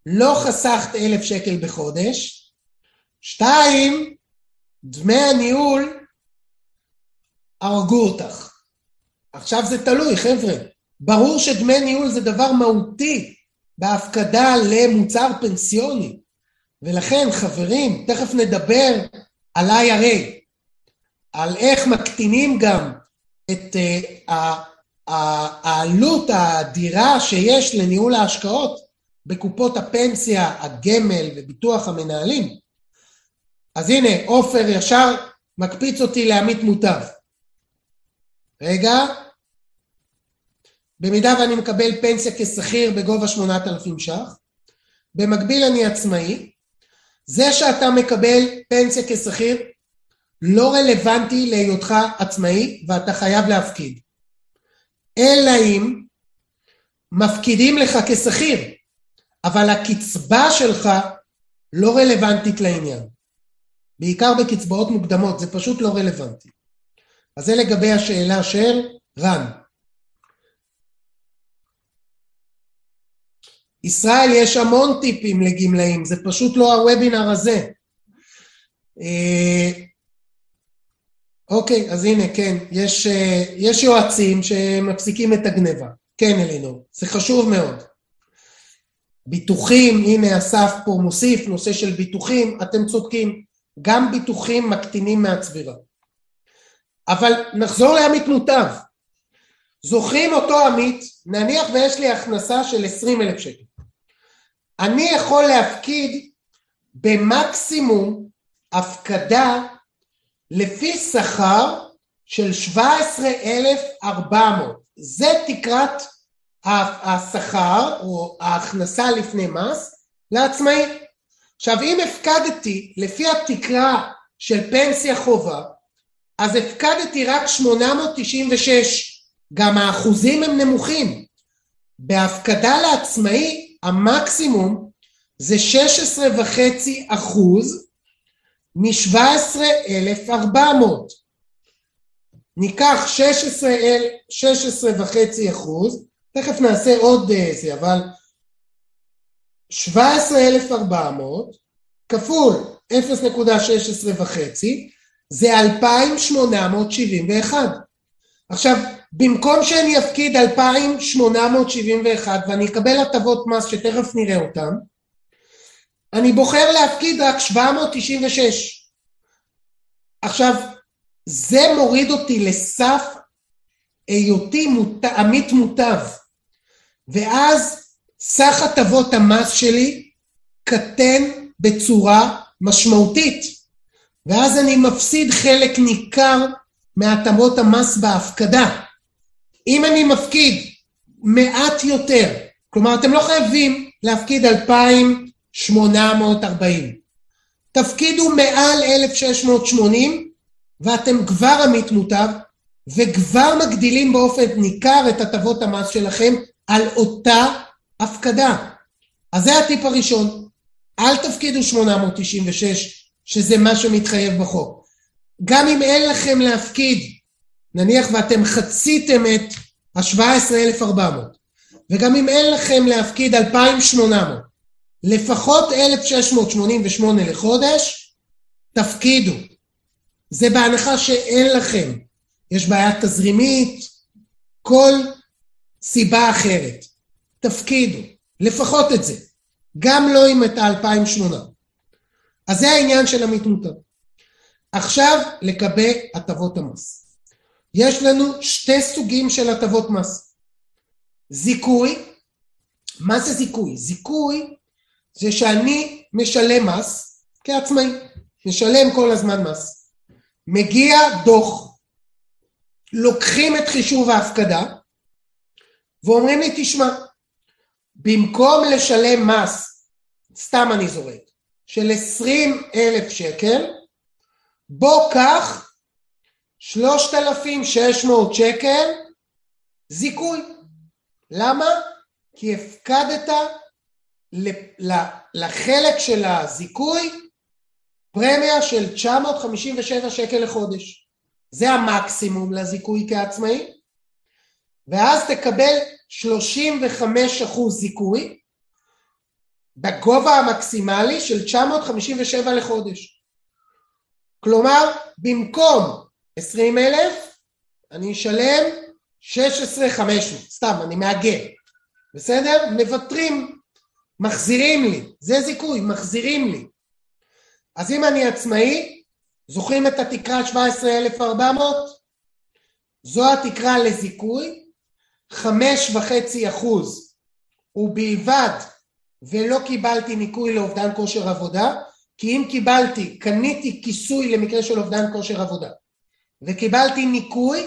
לא חסכת אלף שקל בחודש, שתיים, דמי הניהול הרגו אותך. עכשיו זה תלוי, חבר'ה. ברור שדמי ניהול זה דבר מהותי בהפקדה למוצר פנסיוני. ולכן, חברים, תכף נדבר על IRA, על איך מקטינים גם את uh, העלות האדירה שיש לניהול ההשקעות בקופות הפנסיה, הגמל וביטוח המנהלים. אז הנה, עופר ישר מקפיץ אותי לעמית מוטב. רגע. במידה ואני מקבל פנסיה כשכיר בגובה 8,000 ש"ח, במקביל אני עצמאי, זה שאתה מקבל פנסיה כשכיר לא רלוונטי להיותך עצמאי ואתה חייב להפקיד. אלא אם מפקידים לך כשכיר, אבל הקצבה שלך לא רלוונטית לעניין. בעיקר בקצבאות מוקדמות, זה פשוט לא רלוונטי. אז זה לגבי השאלה של רן. ישראל, יש המון טיפים לגמלאים, זה פשוט לא הוובינר הזה. אה, אוקיי, אז הנה, כן, יש, אה, יש יועצים שמפסיקים את הגניבה. כן, אלינור, זה חשוב מאוד. ביטוחים, הנה אסף פה מוסיף, נושא של ביטוחים, אתם צודקים, גם ביטוחים מקטינים מהצבירה. אבל נחזור לעמית מוטב. זוכרים אותו עמית, נניח ויש לי הכנסה של 20 אלף שקל. אני יכול להפקיד במקסימום הפקדה לפי שכר של 17,400. זה תקרת השכר או ההכנסה לפני מס לעצמאי. עכשיו אם הפקדתי לפי התקרה של פנסיה חובה, אז הפקדתי רק 896, גם האחוזים הם נמוכים. בהפקדה לעצמאי המקסימום זה 16 וחצי אחוז מ-17,400. ניקח 16, 16 וחצי אחוז, תכף נעשה עוד אה, זה, אבל 17,400 כפול 0.16 וחצי זה 2,871. עכשיו, במקום שאני אפקיד 2,871 ואני אקבל הטבות מס שתכף נראה אותן, אני בוחר להפקיד רק 796. עכשיו, זה מוריד אותי לסף היותי מות... עמית מוטב, ואז סך הטבות המס שלי קטן בצורה משמעותית, ואז אני מפסיד חלק ניכר מהטבות המס בהפקדה. אם אני מפקיד מעט יותר, כלומר אתם לא חייבים להפקיד 2,840, תפקידו מעל 1,680 ואתם כבר עמית מוטב וכבר מגדילים באופן ניכר את הטבות המס שלכם על אותה הפקדה. אז זה הטיפ הראשון, אל תפקידו 896 שזה מה שמתחייב בחוק. גם אם אין לכם להפקיד, נניח ואתם חציתם את ה-17,400, וגם אם אין לכם להפקיד 2,800, לפחות 1,688 לחודש, תפקידו. זה בהנחה שאין לכם. יש בעיה תזרימית, כל סיבה אחרת. תפקידו, לפחות את זה. גם לא עם את ה-2,800. אז זה העניין של עמית מוטב. עכשיו לגבי הטבות המס. יש לנו שתי סוגים של הטבות מס. זיכוי, מה זה זיכוי? זיכוי זה שאני משלם מס כעצמאי, משלם כל הזמן מס. מגיע דוח, לוקחים את חישוב ההפקדה ואומרים לי, תשמע, במקום לשלם מס, סתם אני זורק, של עשרים אלף שקל, בוא קח שלושת אלפים שש מאות שקל זיכוי. למה? כי הפקדת לחלק של הזיכוי פרמיה של 957 שקל לחודש. זה המקסימום לזיכוי כעצמאי, ואז תקבל 35 אחוז זיכוי בגובה המקסימלי של 957 לחודש. כלומר, במקום 20 אלף, אני אשלם 16,500, סתם, אני מעגל, בסדר? מוותרים, מחזירים לי, זה זיכוי, מחזירים לי. אז אם אני עצמאי, זוכרים את התקרה 17,400? זו התקרה לזיכוי, חמש וחצי אחוז ובלבד ולא קיבלתי ניכוי לאובדן כושר עבודה, כי אם קיבלתי, קניתי כיסוי למקרה של אובדן כושר עבודה, וקיבלתי ניכוי,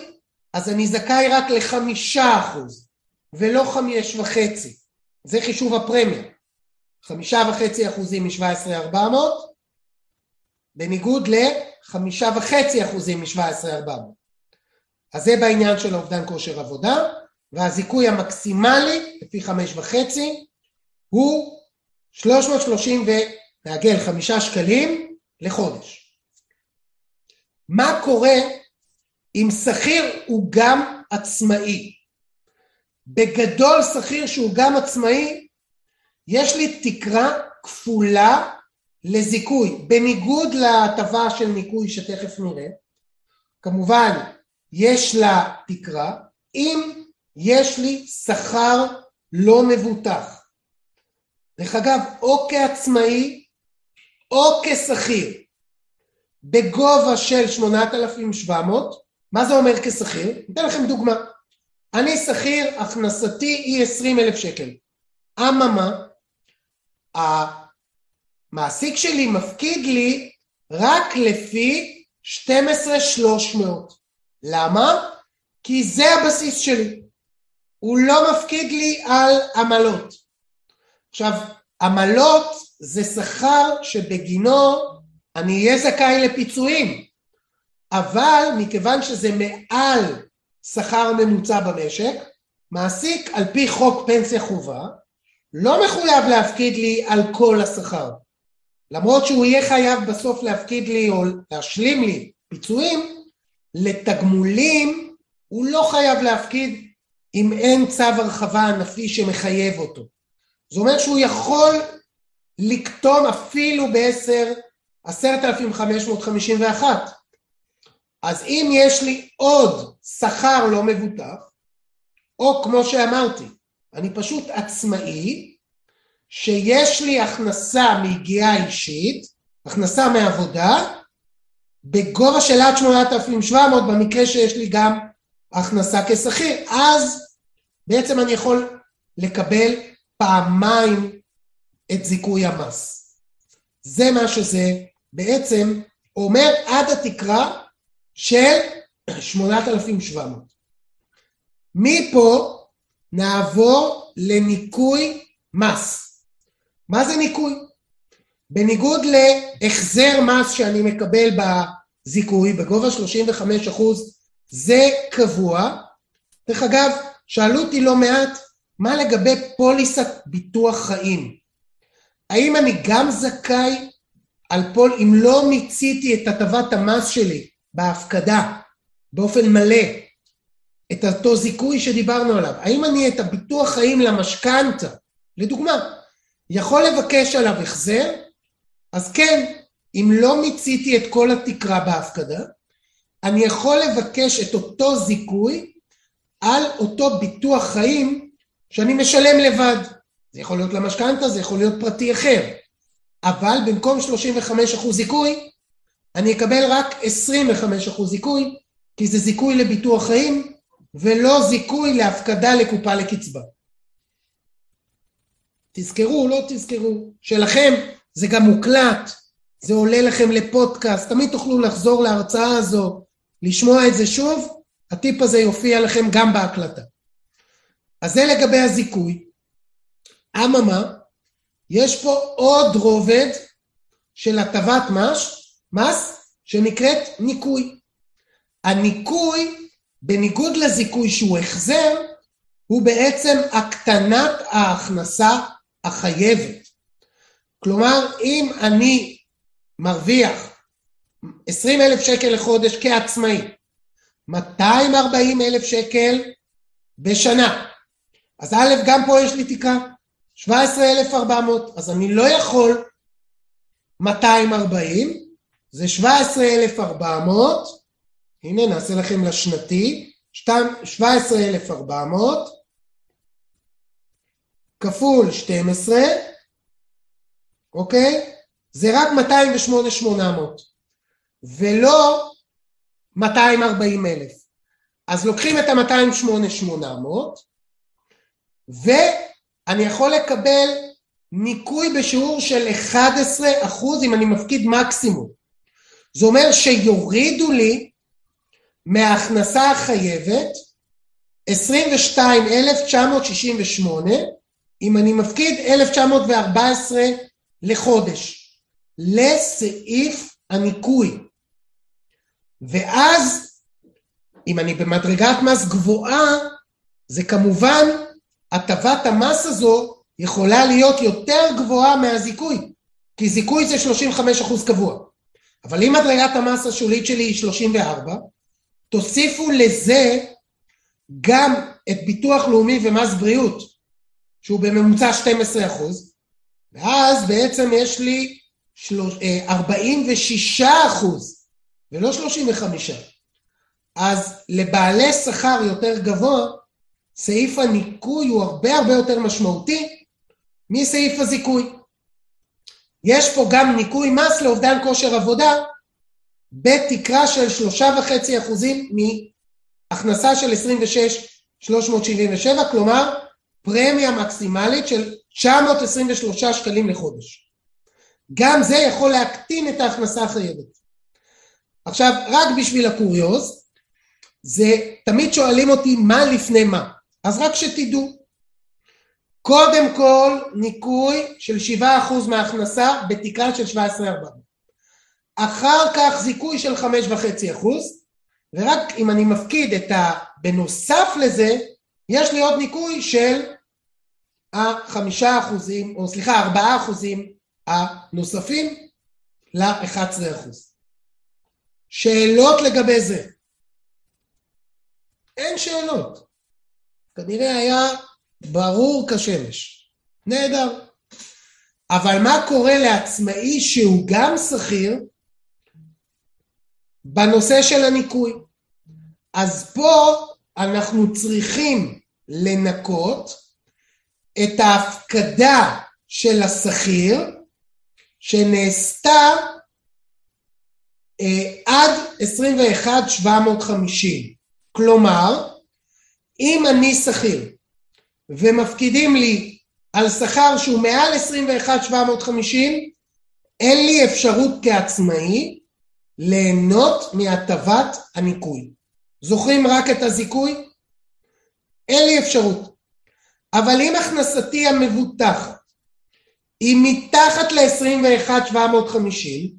אז אני זכאי רק לחמישה אחוז, ולא חמש וחצי. זה חישוב הפרמיה. חמישה וחצי אחוזים מ-17,400, בניגוד לחמישה וחצי אחוזים מ-17,400. אז זה בעניין של אובדן כושר עבודה, והזיכוי המקסימלי, לפי חמש וחצי, הוא 330 ונעגל חמישה שקלים לחודש. מה קורה אם שכיר הוא גם עצמאי? בגדול שכיר שהוא גם עצמאי, יש לי תקרה כפולה לזיכוי, בניגוד להטבה של ניכוי שתכף נראה. כמובן, יש לה תקרה, אם יש לי שכר לא מבוטח. דרך אגב, או כעצמאי או כשכיר, בגובה של 8,700, מה זה אומר כשכיר? אתן לכם דוגמה. אני שכיר, הכנסתי היא 20,000 שקל. אממה, המעסיק שלי מפקיד לי רק לפי 12,300. למה? כי זה הבסיס שלי. הוא לא מפקיד לי על עמלות. עכשיו, עמלות זה שכר שבגינו אני אהיה זכאי לפיצויים, אבל מכיוון שזה מעל שכר ממוצע במשק, מעסיק על פי חוק פנסיה חובה לא מחויב להפקיד לי על כל השכר. למרות שהוא יהיה חייב בסוף להפקיד לי או להשלים לי פיצויים, לתגמולים הוא לא חייב להפקיד אם אין צו הרחבה ענפי שמחייב אותו. זה אומר שהוא יכול לקטום אפילו בעשר, עשרת אלפים חמש מאות חמישים ואחת. אז אם יש לי עוד שכר לא מבוטח, או כמו שאמרתי, אני פשוט עצמאי, שיש לי הכנסה מיגיעה אישית, הכנסה מעבודה, בגובה של עד 8,700 במקרה שיש לי גם הכנסה כשכיר, אז בעצם אני יכול לקבל פעמיים את זיכוי המס. זה מה שזה בעצם אומר עד התקרה של 8,700. מפה נעבור לניקוי מס. מה זה ניקוי? בניגוד להחזר מס שאני מקבל בזיכוי בגובה 35 אחוז, זה קבוע. דרך אגב, שאלו אותי לא מעט, מה לגבי פוליסת ביטוח חיים? האם אני גם זכאי על פול, אם לא מיציתי את הטבת המס שלי בהפקדה באופן מלא, את אותו זיכוי שדיברנו עליו, האם אני את הביטוח חיים למשכנתה, לדוגמה, יכול לבקש עליו החזר? אז כן, אם לא מיציתי את כל התקרה בהפקדה, אני יכול לבקש את אותו זיכוי על אותו ביטוח חיים שאני משלם לבד. זה יכול להיות למשכנתה, זה יכול להיות פרטי אחר. אבל במקום 35% זיכוי, אני אקבל רק 25% זיכוי, כי זה זיכוי לביטוח חיים, ולא זיכוי להפקדה לקופה לקצבה. תזכרו, לא תזכרו, שלכם זה גם מוקלט, זה עולה לכם לפודקאסט, תמיד תוכלו לחזור להרצאה הזו, לשמוע את זה שוב, הטיפ הזה יופיע לכם גם בהקלטה. אז זה לגבי הזיכוי. אממה, יש פה עוד רובד של הטבת מס, מס שנקראת ניכוי. הניכוי, בניגוד לזיכוי שהוא החזר, הוא בעצם הקטנת ההכנסה החייבת. כלומר, אם אני מרוויח 20 אלף שקל לחודש כעצמאי, 240 אלף שקל בשנה, אז א', גם פה יש לי תקרה, 17,400, אז אני לא יכול 240, זה 17,400, הנה נעשה לכם לשנתי, 17,400 כפול 12, אוקיי? זה רק 208,800, ולא 240,000. אז לוקחים את ה-208,800, ואני יכול לקבל ניכוי בשיעור של 11 אחוז אם אני מפקיד מקסימום. זה אומר שיורידו לי מההכנסה החייבת 22,968 אם אני מפקיד 1914 לחודש לסעיף הניכוי. ואז אם אני במדרגת מס גבוהה, זה כמובן הטבת המס הזו יכולה להיות יותר גבוהה מהזיכוי, כי זיכוי זה 35% קבוע. אבל אם מדרגת המס השולית שלי היא 34, תוסיפו לזה גם את ביטוח לאומי ומס בריאות, שהוא בממוצע 12 אחוז, ואז בעצם יש לי 46 אה, אחוז, ולא 35. אז לבעלי שכר יותר גבוה, סעיף הניכוי הוא הרבה הרבה יותר משמעותי מסעיף הזיכוי. יש פה גם ניכוי מס לאובדן כושר עבודה בתקרה של שלושה וחצי אחוזים מהכנסה של 26,377, כלומר פרמיה מקסימלית של 923 שקלים לחודש. גם זה יכול להקטין את ההכנסה החייבת. עכשיו, רק בשביל הקוריוז, זה תמיד שואלים אותי מה לפני מה. אז רק שתדעו, קודם כל ניכוי של 7% מההכנסה בתקרה של 17,400. אחר כך זיכוי של 5.5%, ורק אם אני מפקיד את ה... בנוסף לזה, יש לי עוד ניכוי של החמישה אחוזים, או סליחה, ארבעה אחוזים הנוספים ל-11 אחוז. שאלות לגבי זה? אין שאלות. כנראה היה ברור כשמש. נהדר. אבל מה קורה לעצמאי שהוא גם שכיר בנושא של הניכוי? אז פה אנחנו צריכים לנקות את ההפקדה של השכיר שנעשתה אה, עד 21,750. כלומר, אם אני שכיר ומפקידים לי על שכר שהוא מעל 21,750, אין לי אפשרות כעצמאי ליהנות מהטבת הניכוי. זוכרים רק את הזיכוי? אין לי אפשרות. אבל אם הכנסתי המבוטחת היא מתחת ל-21,750,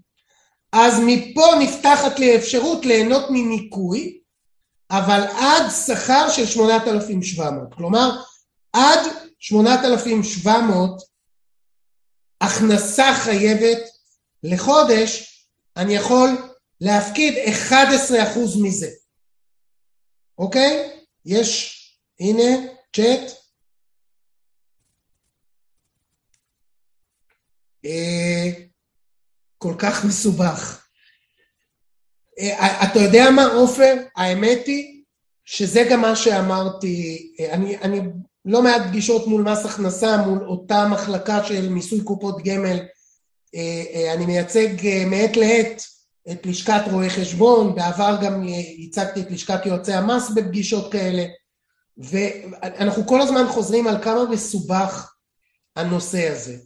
אז מפה נפתחת לי אפשרות ליהנות מניכוי, אבל עד שכר של 8,700. כלומר, עד 8,700 הכנסה חייבת לחודש, אני יכול להפקיד 11% מזה. אוקיי? יש, הנה, צ'אט. אה, כל כך מסובך. אה, אתה יודע מה עופר? האמת היא שזה גם מה שאמרתי, אה, אני, אני לא מעט פגישות מול מס הכנסה, מול אותה מחלקה של מיסוי קופות גמל, אני מייצג מעת לעת את לשכת רואי חשבון, בעבר גם ייצגתי את לשכת יועצי המס בפגישות כאלה, ואנחנו כל הזמן חוזרים על כמה מסובך הנושא הזה.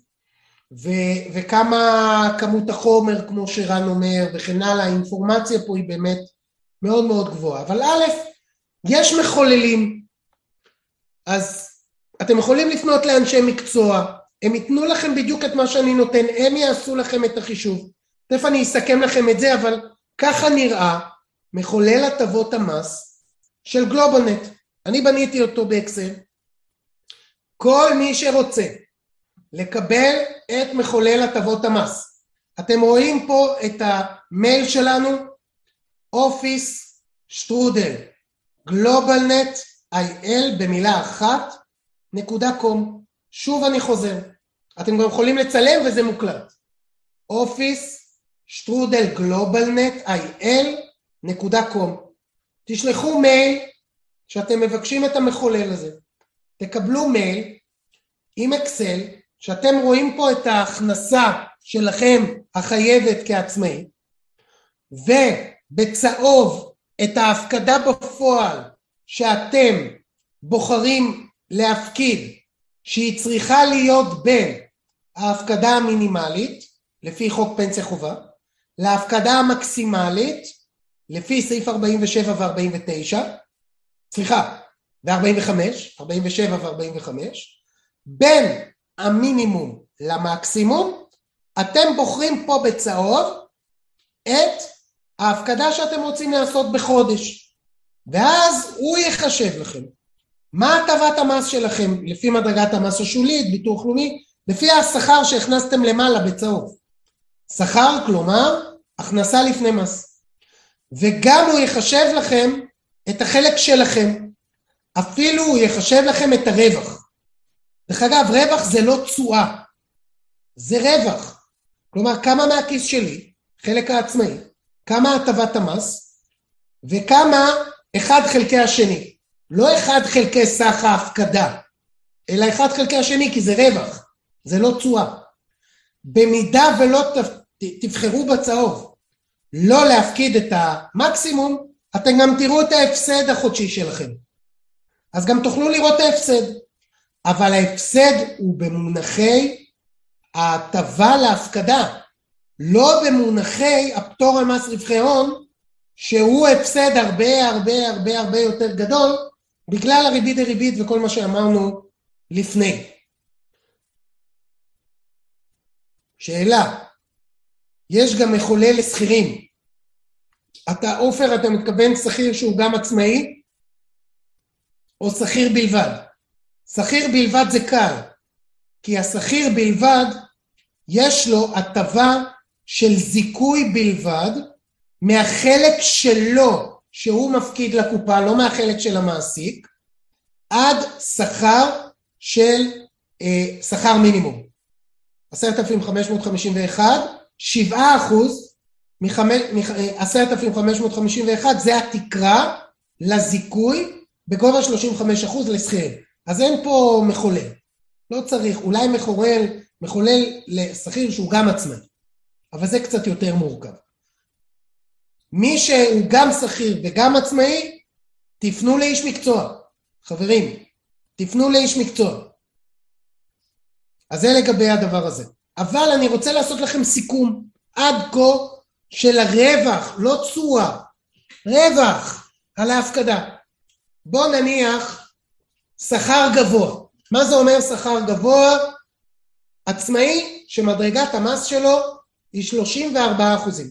ו- וכמה כמות החומר כמו שרן אומר וכן הלאה, האינפורמציה פה היא באמת מאוד מאוד גבוהה. אבל א', יש מחוללים, אז אתם יכולים לפנות לאנשי מקצוע, הם ייתנו לכם בדיוק את מה שאני נותן, הם יעשו לכם את החישוב. תכף אני אסכם לכם את זה, אבל ככה נראה מחולל הטבות המס של גלובלנט. אני בניתי אותו באקסל. כל מי שרוצה לקבל את מחולל הטבות המס. אתם רואים פה את המייל שלנו, אופיס שטרודל גלובלנט איי-אל במילה אחת נקודה קום. שוב אני חוזר, אתם גם יכולים לצלם וזה מוקלט. אופיס קום. תשלחו מייל שאתם מבקשים את המחולל הזה. תקבלו מייל עם אקסל שאתם רואים פה את ההכנסה שלכם החייבת כעצמאי, ובצהוב את ההפקדה בפועל שאתם בוחרים להפקיד, שהיא צריכה להיות בין ההפקדה המינימלית, לפי חוק פנסיה חובה, להפקדה המקסימלית, לפי סעיף 47 ו-49, סליחה, ו-45, 47 ו-45, בין המינימום למקסימום, אתם בוחרים פה בצהוב את ההפקדה שאתם רוצים לעשות בחודש, ואז הוא יחשב לכם מה הטבת המס שלכם לפי מדרגת המס השולית, ביטוח לאומי, לפי השכר שהכנסתם למעלה בצהוב. שכר, כלומר, הכנסה לפני מס. וגם הוא יחשב לכם את החלק שלכם, אפילו הוא יחשב לכם את הרווח. דרך אגב, רווח זה לא תשואה, זה רווח. כלומר, כמה מהכיס שלי, חלק העצמאי, כמה הטבת המס, וכמה אחד חלקי השני. לא אחד חלקי סך ההפקדה, אלא אחד חלקי השני, כי זה רווח, זה לא תשואה. במידה ולא תבחרו בצהוב לא להפקיד את המקסימום, אתם גם תראו את ההפסד החודשי שלכם. אז גם תוכלו לראות את ההפסד. אבל ההפסד הוא במונחי ההטבה להפקדה, לא במונחי הפטור על מס רווחי הון, שהוא הפסד הרבה הרבה הרבה הרבה יותר גדול, בגלל הריבית דריבית וכל מה שאמרנו לפני. שאלה, יש גם מחולל לשכירים. אתה, עופר, אתה מתכוון שכיר שהוא גם עצמאי? או שכיר בלבד? שכיר בלבד זה קל, כי השכיר בלבד יש לו הטבה של זיכוי בלבד מהחלק שלו שהוא מפקיד לקופה, לא מהחלק של המעסיק, עד שכר של אה, שכר מינימום. עשרת אלפים חמש מאות חמישים ואחד, שבעה אחוז מעשרת אלפים חמש מאות חמישים ואחד זה התקרה לזיכוי בגובה 35% לשכירים. אז אין פה מחולל. לא צריך, אולי מחולל, מחולל לשכיר שהוא גם עצמאי, אבל זה קצת יותר מורכב. מי שהוא גם שכיר וגם עצמאי, תפנו לאיש מקצוע. חברים, תפנו לאיש מקצוע. אז זה לגבי הדבר הזה. אבל אני רוצה לעשות לכם סיכום עד כה של הרווח, לא תשואה, רווח על ההפקדה. בואו נניח שכר גבוה. מה זה אומר שכר גבוה? עצמאי שמדרגת המס שלו היא 34 אחוזים.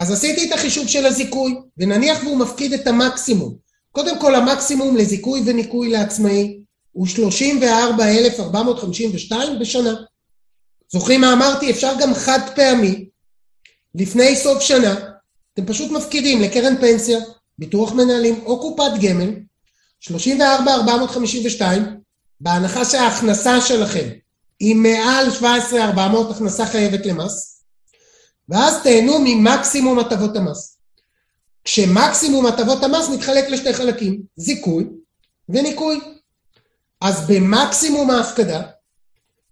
אז עשיתי את החישוב של הזיכוי, ונניח והוא מפקיד את המקסימום. קודם כל המקסימום לזיכוי וניכוי לעצמאי הוא 34,452 בשנה. זוכרים מה אמרתי? אפשר גם חד פעמי, לפני סוף שנה, אתם פשוט מפקידים לקרן פנסיה, ביטוח מנהלים או קופת גמל, 34,452, בהנחה שההכנסה שלכם היא מעל 17,400 הכנסה חייבת למס, ואז תהנו ממקסימום הטבות המס. כשמקסימום הטבות המס מתחלק לשתי חלקים, זיכוי וניכוי. אז במקסימום ההפקדה,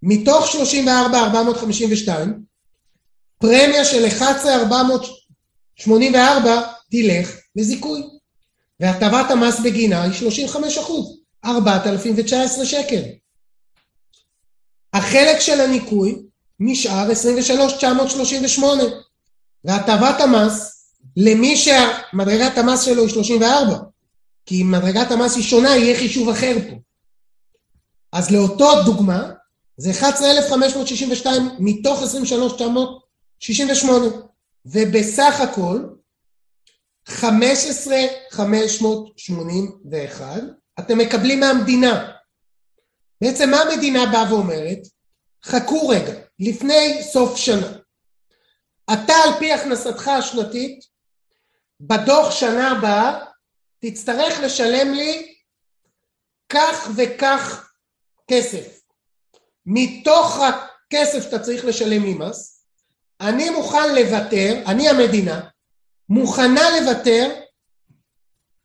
מתוך 34,452, פרמיה של 11,484 תלך לזיכוי. והטבת המס בגינה היא 35 אחוז, 4,019 שקל. החלק של הניכוי נשאר 23,938, והטבת המס למי שמדרגת המס שלו היא 34, כי אם מדרגת המס היא שונה יהיה חישוב אחר פה. אז לאותו דוגמה זה 11,562 מתוך 23,968, ובסך הכל 15,581 אתם מקבלים מהמדינה. בעצם מה המדינה באה ואומרת? חכו רגע, לפני סוף שנה. אתה על פי הכנסתך השנתית, בדוח שנה הבאה תצטרך לשלם לי כך וכך כסף. מתוך הכסף שאתה צריך לשלם לי מס, אני מוכן לוותר, אני המדינה, מוכנה לוותר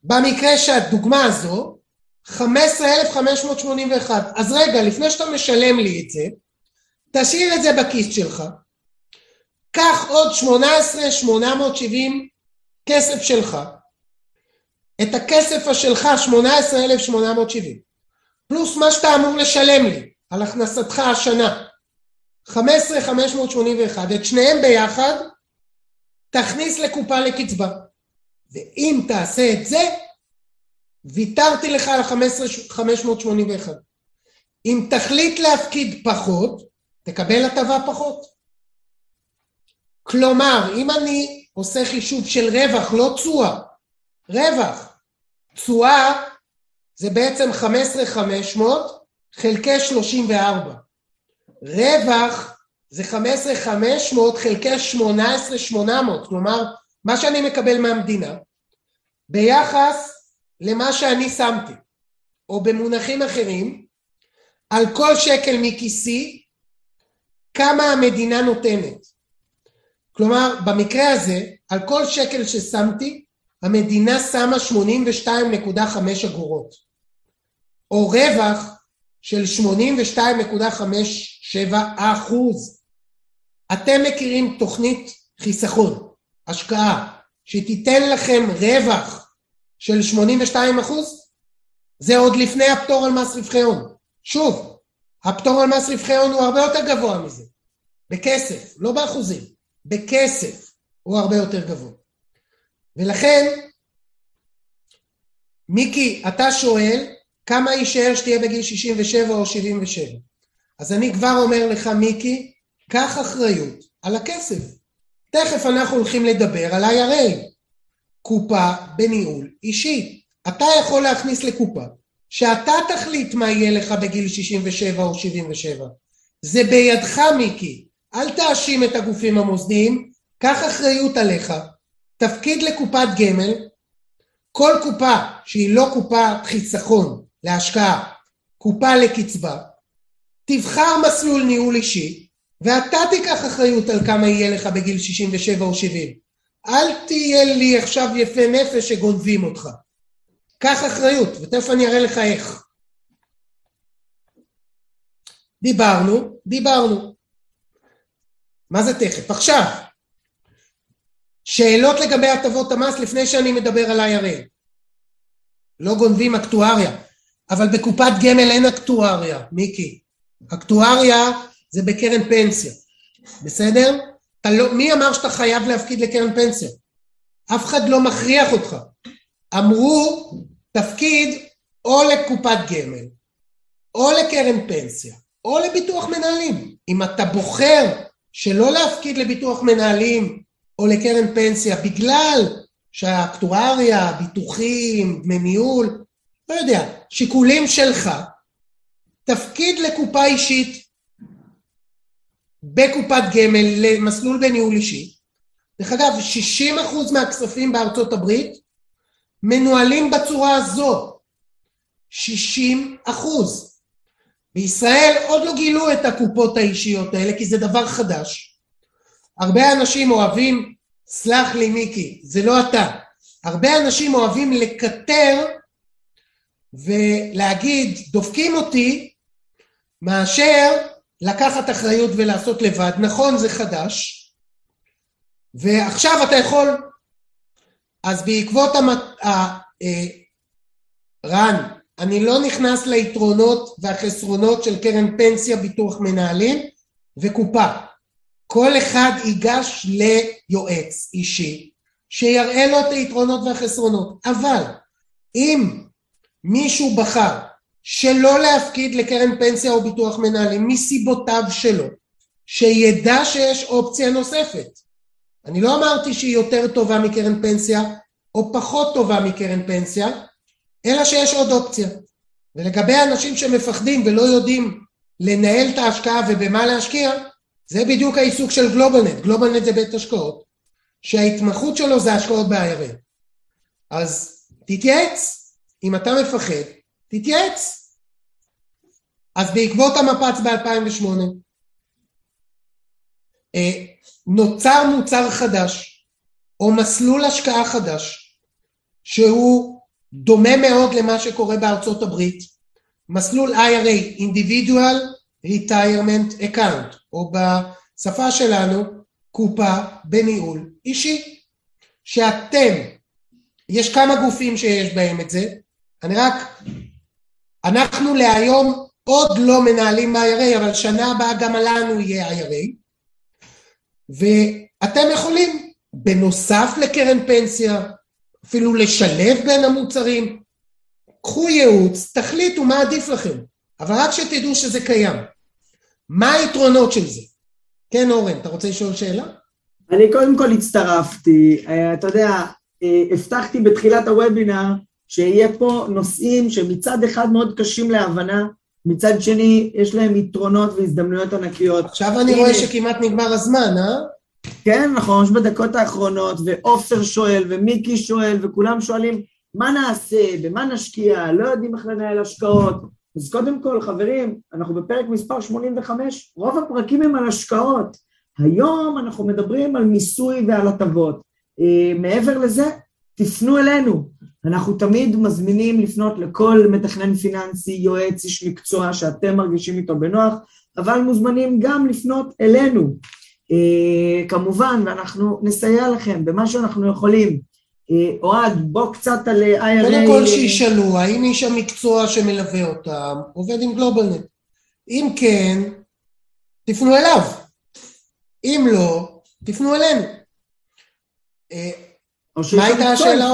במקרה שהדוגמה הזו 15,581 אז רגע לפני שאתה משלם לי את זה תשאיר את זה בכיס שלך. קח עוד 18,870 כסף שלך. את הכסף השלך 18,870 פלוס מה שאתה אמור לשלם לי על הכנסתך השנה 15,581 את שניהם ביחד תכניס לקופה לקצבה. ואם תעשה את זה, ויתרתי לך על ה-1581. אם תחליט להפקיד פחות, תקבל הטבה פחות. כלומר, אם אני עושה חישוב של רווח, לא תשואה, רווח, תשואה זה בעצם 15,500 חלקי 34. רווח זה 15,500 חלקי 18,800, כלומר מה שאני מקבל מהמדינה ביחס למה שאני שמתי, או במונחים אחרים, על כל שקל מכיסי כמה המדינה נותנת. כלומר במקרה הזה על כל שקל ששמתי המדינה שמה 82.5 אגורות, או רווח של 82.57 אחוז. אתם מכירים תוכנית חיסכון, השקעה, שתיתן לכם רווח של 82 אחוז? זה עוד לפני הפטור על מס רווחי הון. שוב, הפטור על מס רווחי הון הוא הרבה יותר גבוה מזה. בכסף, לא באחוזים, בכסף הוא הרבה יותר גבוה. ולכן, מיקי, אתה שואל כמה יישאר שתהיה בגיל 67 או 77. אז אני כבר אומר לך, מיקי, קח אחריות על הכסף. תכף אנחנו הולכים לדבר על IRA, קופה בניהול אישי. אתה יכול להכניס לקופה שאתה תחליט מה יהיה לך בגיל 67 או 77. זה בידך מיקי, אל תאשים את הגופים המוסדיים, קח אחריות עליך, תפקיד לקופת גמל, כל קופה שהיא לא קופת חיסכון להשקעה, קופה לקצבה, תבחר מסלול ניהול אישי, ואתה תיקח אחריות על כמה יהיה לך בגיל 67 או 70. אל תהיה לי עכשיו יפה נפש שגונבים אותך. קח אחריות, ותכף אני אראה לך איך. דיברנו, דיברנו. מה זה תכף? עכשיו, שאלות לגבי הטבות המס לפני שאני מדבר על IRA. לא גונבים אקטואריה, אבל בקופת גמל אין אקטואריה, מיקי. אקטואריה זה בקרן פנסיה, בסדר? לא, מי אמר שאתה חייב להפקיד לקרן פנסיה? אף אחד לא מכריח אותך. אמרו, תפקיד או לקופת גמל, או לקרן פנסיה, או לביטוח מנהלים. אם אתה בוחר שלא להפקיד לביטוח מנהלים או לקרן פנסיה בגלל שהאקטואריה, ביטוחים, דמי ניהול, לא יודע, שיקולים שלך, תפקיד לקופה אישית בקופת גמל למסלול בניהול אישי. דרך אגב, 60% מהכספים בארצות הברית מנוהלים בצורה הזו. 60 אחוז. בישראל עוד לא גילו את הקופות האישיות האלה כי זה דבר חדש. הרבה אנשים אוהבים, סלח לי מיקי, זה לא אתה, הרבה אנשים אוהבים לקטר ולהגיד דופקים אותי מאשר לקחת אחריות ולעשות לבד. נכון, זה חדש, ועכשיו אתה יכול, אז בעקבות המת... ה... אה, רן, אני לא נכנס ליתרונות והחסרונות של קרן פנסיה, ביטוח מנהלים וקופה. כל אחד ייגש ליועץ אישי שיראה לו את היתרונות והחסרונות. אבל אם מישהו בחר שלא להפקיד לקרן פנסיה או ביטוח מנהלים מסיבותיו שלו, שידע שיש אופציה נוספת. אני לא אמרתי שהיא יותר טובה מקרן פנסיה או פחות טובה מקרן פנסיה, אלא שיש עוד אופציה. ולגבי אנשים שמפחדים ולא יודעים לנהל את ההשקעה ובמה להשקיע, זה בדיוק העיסוק של גלובלנט. גלובלנט זה בית השקעות, שההתמחות שלו זה השקעות ב-IRA. אז תתייעץ, אם אתה מפחד, תתייעץ. אז בעקבות המפץ ב-2008, אה, נוצר מוצר חדש, או מסלול השקעה חדש, שהוא דומה מאוד למה שקורה בארצות הברית, מסלול IRA, Individual Retirement Account, או בשפה שלנו, קופה בניהול אישי, שאתם, יש כמה גופים שיש בהם את זה, אני רק, אנחנו להיום עוד לא מנהלים IRA, אבל שנה הבאה גם לנו יהיה IRA, ואתם יכולים, בנוסף לקרן פנסיה, אפילו לשלב בין המוצרים. קחו ייעוץ, תחליטו מה עדיף לכם, אבל רק שתדעו שזה קיים. מה היתרונות של זה? כן, אורן, אתה רוצה לשאול שאלה? אני קודם כל הצטרפתי, אה, אתה יודע, אה, הבטחתי בתחילת הוובינר שיהיה פה נושאים שמצד אחד מאוד קשים להבנה, מצד שני יש להם יתרונות והזדמנויות ענקיות. עכשיו אני רואה שכמעט נגמר הזמן, אה? כן, אנחנו ממש בדקות האחרונות, ועופר שואל, ומיקי שואל, וכולם שואלים, מה נעשה, במה נשקיע, לא יודעים איך לנהל השקעות. אז קודם כל, חברים, אנחנו בפרק מספר 85, רוב הפרקים הם על השקעות. היום אנחנו מדברים על מיסוי ועל הטבות. Uh, מעבר לזה, תפנו אלינו. אנחנו תמיד מזמינים לפנות לכל מתכנן פיננסי, יועץ, איש מקצוע שאתם מרגישים איתו בנוח, אבל מוזמנים גם לפנות אלינו. אה, כמובן, ואנחנו נסייע לכם במה שאנחנו יכולים. אה, אוהד, בוא קצת על IRA. קודם כל שישאלו, האם איש המקצוע שמלווה אותם עובד עם גלובלנט? אם כן, תפנו אליו. אם לא, תפנו אלינו. אה, מה הייתה השאלה?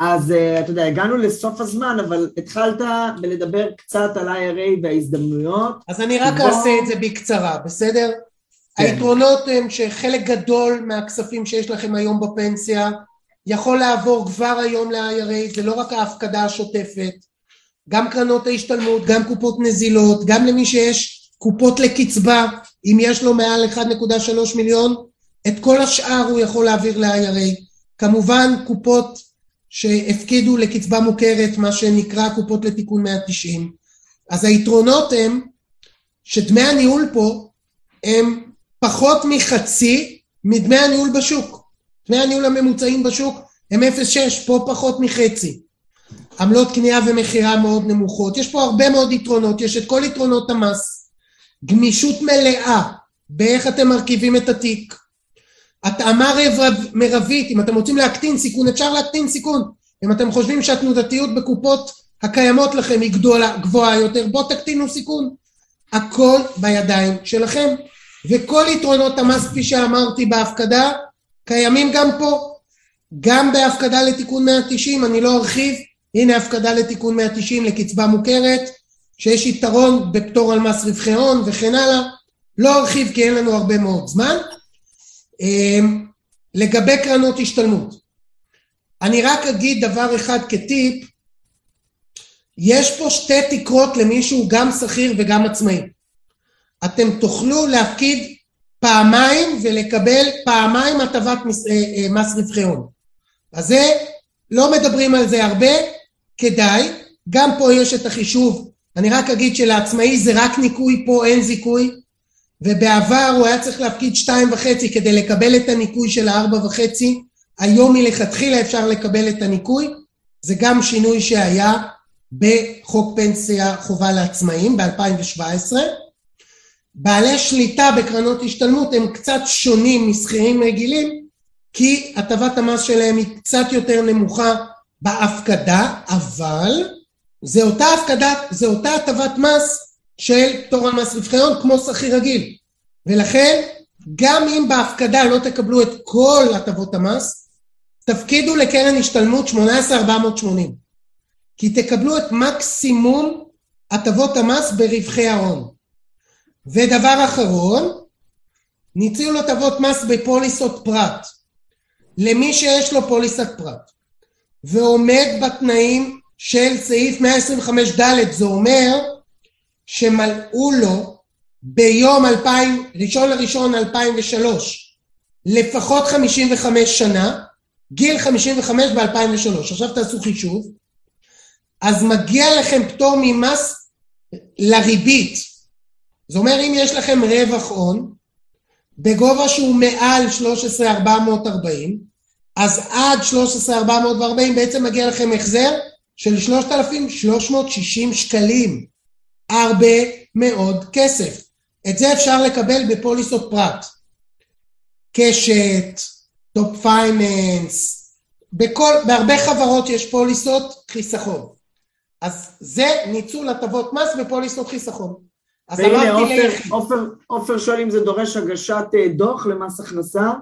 אז אתה יודע, הגענו לסוף הזמן, אבל התחלת בלדבר קצת על IRA וההזדמנויות. אז אני רק בוא... אעשה את זה בקצרה, בסדר? כן. היתרונות הם שחלק גדול מהכספים שיש לכם היום בפנסיה יכול לעבור כבר היום ל-IRA, זה לא רק ההפקדה השוטפת, גם קרנות ההשתלמות, גם קופות נזילות, גם למי שיש קופות לקצבה, אם יש לו מעל 1.3 מיליון, את כל השאר הוא יכול להעביר ל-IRA. כמובן קופות שהפקידו לקצבה מוכרת, מה שנקרא קופות לתיקון 190. אז היתרונות הם שדמי הניהול פה הם פחות מחצי מדמי הניהול בשוק. דמי הניהול הממוצעים בשוק הם 0.6, פה פחות מחצי. עמלות קנייה ומכירה מאוד נמוכות, יש פה הרבה מאוד יתרונות, יש את כל יתרונות המס, גמישות מלאה באיך אתם מרכיבים את התיק, התאמה מרבית, אם אתם רוצים להקטין סיכון, אפשר להקטין סיכון, אם אתם חושבים שהתנודתיות בקופות הקיימות לכם היא גדולה, גבוהה יותר, בואו תקטינו סיכון, הכל בידיים שלכם, וכל יתרונות המס כפי שאמרתי בהפקדה קיימים גם פה, גם בהפקדה לתיקון 190, אני לא ארחיב, הנה הפקדה לתיקון 190 לקצבה מוכרת, שיש יתרון בפטור על מס רווחי הון וכן הלאה, לא ארחיב כי אין לנו הרבה מאוד זמן. אמ, לגבי קרנות השתלמות, אני רק אגיד דבר אחד כטיפ, יש פה שתי תקרות למי שהוא גם שכיר וגם עצמאי. אתם תוכלו להפקיד פעמיים ולקבל פעמיים הטבת מס, אה, אה, מס רווחי הון. אז זה, לא מדברים על זה הרבה, כדאי. גם פה יש את החישוב. אני רק אגיד שלעצמאי זה רק ניכוי, פה אין זיכוי. ובעבר הוא היה צריך להפקיד שתיים וחצי כדי לקבל את הניכוי של הארבע וחצי. היום מלכתחילה אפשר לקבל את הניכוי. זה גם שינוי שהיה בחוק פנסיה חובה לעצמאים ב-2017. בעלי שליטה בקרנות השתלמות הם קצת שונים משכירים רגילים כי הטבת המס שלהם היא קצת יותר נמוכה בהפקדה, אבל זה אותה הפקדה, זה אותה הטבת מס של פטור על מס רווחי כמו שכיר רגיל. ולכן גם אם בהפקדה לא תקבלו את כל הטבות המס, תפקידו לקרן השתלמות 18480 כי תקבלו את מקסימום הטבות המס ברווחי ההון. ודבר אחרון, ניצול הטבות מס בפוליסות פרט. למי שיש לו פוליסת פרט ועומד בתנאים של סעיף 125ד, זה אומר שמלאו לו ביום 2000, ראשון לראשון 2003 לפחות 55 שנה, גיל 55 ב-2003. עכשיו תעשו חישוב. אז מגיע לכם פטור ממס לריבית. זה אומר אם יש לכם רווח הון בגובה שהוא מעל 13,440, אז עד 13,440 בעצם מגיע לכם החזר של 3,360 שקלים. הרבה מאוד כסף. את זה אפשר לקבל בפוליסות פרט. קשת, Top Finance, בכל, בהרבה חברות יש פוליסות חיסכון. אז זה ניצול הטבות מס בפוליסות חיסכון. אז והנה עופר, שואל אם זה דורש הגשת אה, דוח למס הכנסה?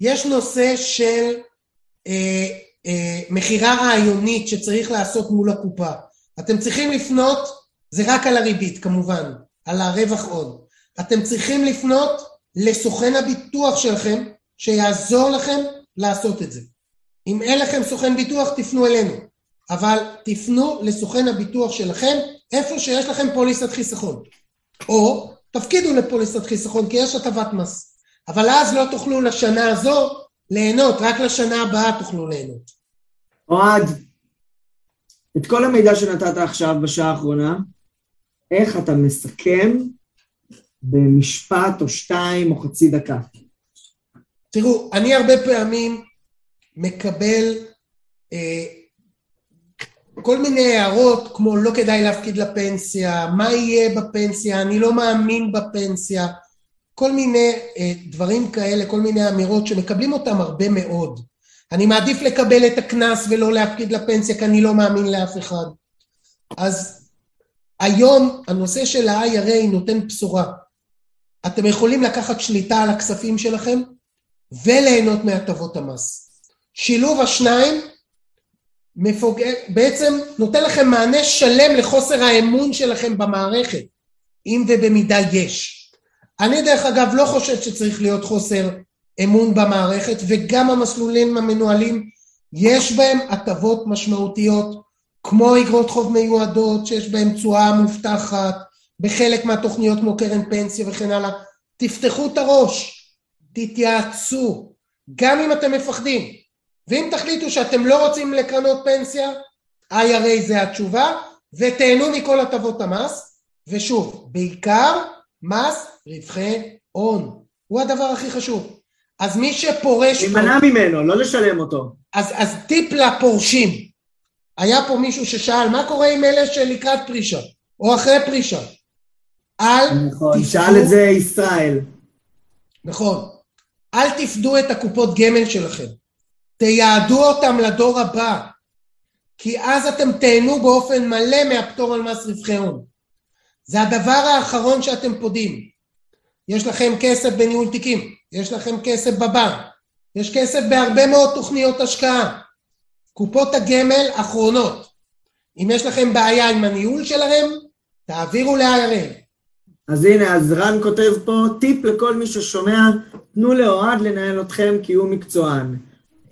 יש נושא של אה, אה, מכירה רעיונית שצריך לעשות מול הקופה. אתם צריכים לפנות, זה רק על הריבית כמובן, על הרווח הון. אתם צריכים לפנות לסוכן הביטוח שלכם, שיעזור לכם לעשות את זה. אם אין לכם סוכן ביטוח, תפנו אלינו. אבל תפנו לסוכן הביטוח שלכם, איפה שיש לכם פוליסת חיסכון. או תפקידו לפוליסת חיסכון, כי יש הטבת מס. אבל אז לא תוכלו לשנה הזו ליהנות, רק לשנה הבאה תוכלו ליהנות. אוהד, את כל המידע שנתת עכשיו בשעה האחרונה, איך אתה מסכם במשפט או שתיים או חצי דקה? תראו, אני הרבה פעמים מקבל אה, כל מיני הערות כמו לא כדאי להפקיד לפנסיה, מה יהיה בפנסיה, אני לא מאמין בפנסיה, כל מיני אה, דברים כאלה, כל מיני אמירות שמקבלים אותם הרבה מאוד. אני מעדיף לקבל את הקנס ולא להפקיד לפנסיה כי אני לא מאמין לאף אחד. אז היום הנושא של ה-IRA נותן בשורה. אתם יכולים לקחת שליטה על הכספים שלכם וליהנות מהטבות המס. שילוב השניים מפוג... בעצם נותן לכם מענה שלם לחוסר האמון שלכם במערכת, אם ובמידה יש. אני דרך אגב לא חושב שצריך להיות חוסר אמון במערכת וגם המסלולים המנוהלים יש בהם הטבות משמעותיות כמו אגרות חוב מיועדות שיש בהם תשואה מובטחת בחלק מהתוכניות כמו קרן פנסיה וכן הלאה תפתחו את הראש, תתייעצו גם אם אתם מפחדים ואם תחליטו שאתם לא רוצים לקרנות פנסיה IRA זה התשובה ותהנו מכל הטבות המס ושוב בעיקר מס רווחי הון. הוא הדבר הכי חשוב. אז מי שפורש... להימנע ממנו, לא לשלם אותו. אז, אז טיפ לפורשים. היה פה מישהו ששאל, מה קורה עם אלה שלקראת פרישה, או אחרי פרישה? אל נכון, תפדו, שאל את זה ישראל. נכון, אל תפדו את הקופות גמל שלכם, תייעדו אותם לדור הבא, כי אז אתם תהנו באופן מלא מהפטור על מס רווחי הון. זה הדבר האחרון שאתם פודים. יש לכם כסף בניהול תיקים, יש לכם כסף בבנק, יש כסף בהרבה מאוד תוכניות השקעה. קופות הגמל אחרונות. אם יש לכם בעיה עם הניהול שלהם, תעבירו להראל. אז הנה, אז רן כותב פה, טיפ לכל מי ששומע, תנו לאוהד לנהל אתכם כי הוא מקצוען.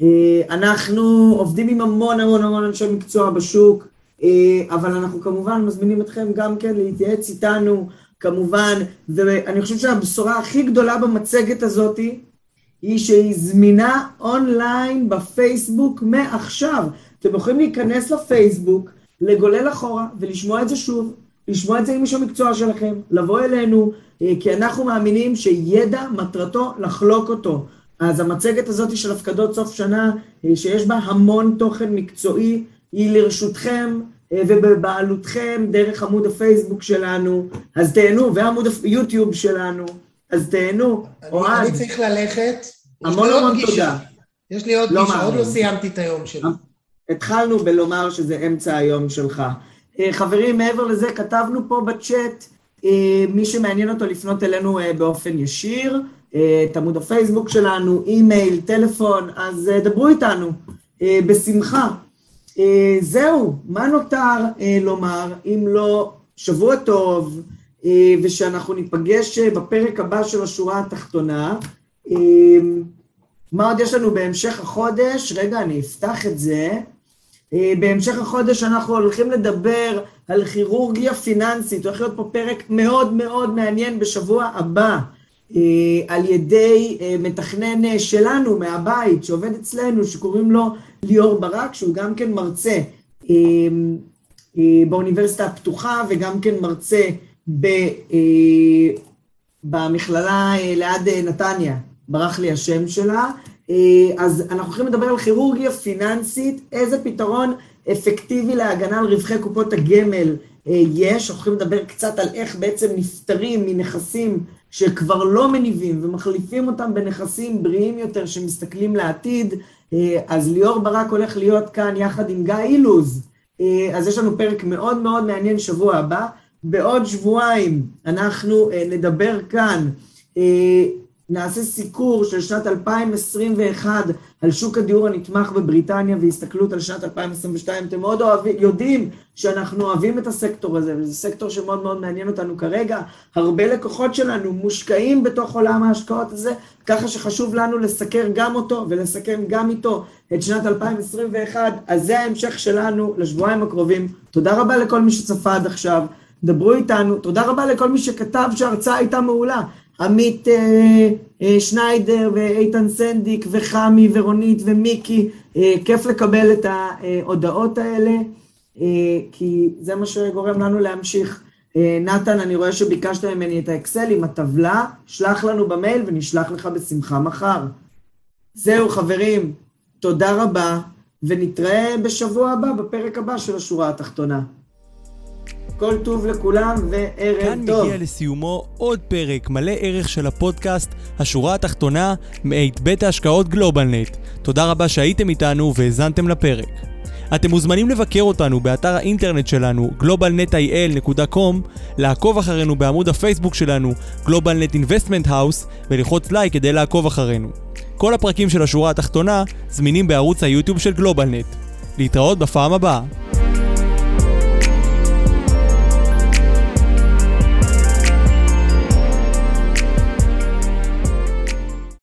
אה, אנחנו עובדים עם המון המון המון אנשי מקצוע בשוק, אה, אבל אנחנו כמובן מזמינים אתכם גם כן להתייעץ איתנו, כמובן, ואני חושב שהבשורה הכי גדולה במצגת הזאתי, היא שהיא זמינה אונליין בפייסבוק מעכשיו. אתם יכולים להיכנס לפייסבוק, לגולל אחורה ולשמוע את זה שוב, לשמוע את זה עם איש המקצוע שלכם, לבוא אלינו, אה, כי אנחנו מאמינים שידע מטרתו לחלוק אותו. אז המצגת הזאת של הפקדות סוף שנה, אה, שיש בה המון תוכן מקצועי, היא לרשותכם אה, ובבעלותכם דרך עמוד הפייסבוק שלנו, אז תהנו, ועמוד היוטיוב שלנו. אז תהנו, אוהד. אני צריך ללכת. המון המון תודה. יש לי עוד לא פגישה, עוד לא סיימתי את היום שלי. התחלנו בלומר שזה אמצע היום שלך. אה, חברים, מעבר לזה, כתבנו פה בצ'אט, אה, מי שמעניין אותו לפנות אלינו אה, באופן ישיר, את עמוד הפייסבוק שלנו, אימייל, טלפון, אז דברו איתנו, בשמחה. זהו, מה נותר לומר אם לא שבוע טוב, ושאנחנו ניפגש בפרק הבא של השורה התחתונה. מה עוד יש לנו בהמשך החודש? רגע, אני אפתח את זה. אה, בהמשך החודש אנחנו הולכים לדבר על כירורגיה פיננסית, הולך להיות פה פרק מאוד מאוד מעניין בשבוע הבא, אה, על ידי אה, מתכנן שלנו מהבית, שעובד אצלנו, שקוראים לו ליאור ברק, שהוא גם כן מרצה באוניברסיטה הפתוחה וגם כן מרצה במכללה ליד נתניה, ברח לי השם שלה, אה, אז אנחנו הולכים לדבר על כירורגיה פיננסית, איזה פתרון אפקטיבי להגנה על רווחי קופות הגמל אה, יש, אנחנו הולכים לדבר קצת על איך בעצם נפטרים מנכסים שכבר לא מניבים ומחליפים אותם בנכסים בריאים יותר שמסתכלים לעתיד, אה, אז ליאור ברק הולך להיות כאן יחד עם גיא אילוז, אז יש לנו פרק מאוד מאוד מעניין שבוע הבא, בעוד שבועיים אנחנו נדבר כאן נעשה סיקור של שנת 2021 על שוק הדיור הנתמך בבריטניה והסתכלות על שנת 2022. אתם מאוד אוהבים, יודעים שאנחנו אוהבים את הסקטור הזה, וזה סקטור שמאוד מאוד מעניין אותנו כרגע. הרבה לקוחות שלנו מושקעים בתוך עולם ההשקעות הזה, ככה שחשוב לנו לסקר גם אותו ולסכם גם איתו את שנת 2021. אז זה ההמשך שלנו לשבועיים הקרובים. תודה רבה לכל מי שצפה עד עכשיו. דברו איתנו, תודה רבה לכל מי שכתב שההרצאה הייתה מעולה. עמית אה, אה, שניידר ואיתן סנדיק וחמי ורונית ומיקי, אה, כיף לקבל את ההודעות האלה, אה, כי זה מה שגורם לנו להמשיך. אה, נתן, אני רואה שביקשת ממני את האקסל עם הטבלה, שלח לנו במייל ונשלח לך בשמחה מחר. זהו חברים, תודה רבה, ונתראה בשבוע הבא בפרק הבא של השורה התחתונה. כל טוב לכולם וערב כאן טוב. כאן מגיע לסיומו עוד פרק מלא ערך של הפודקאסט, השורה התחתונה, מאת בית ההשקעות גלובלנט. תודה רבה שהייתם איתנו והאזנתם לפרק. אתם מוזמנים לבקר אותנו באתר האינטרנט שלנו globalnetil.com, לעקוב אחרינו בעמוד הפייסבוק שלנו GlobalNet Investment House וללחוץ לייק כדי לעקוב אחרינו. כל הפרקים של השורה התחתונה זמינים בערוץ היוטיוב של גלובלנט. להתראות בפעם הבאה.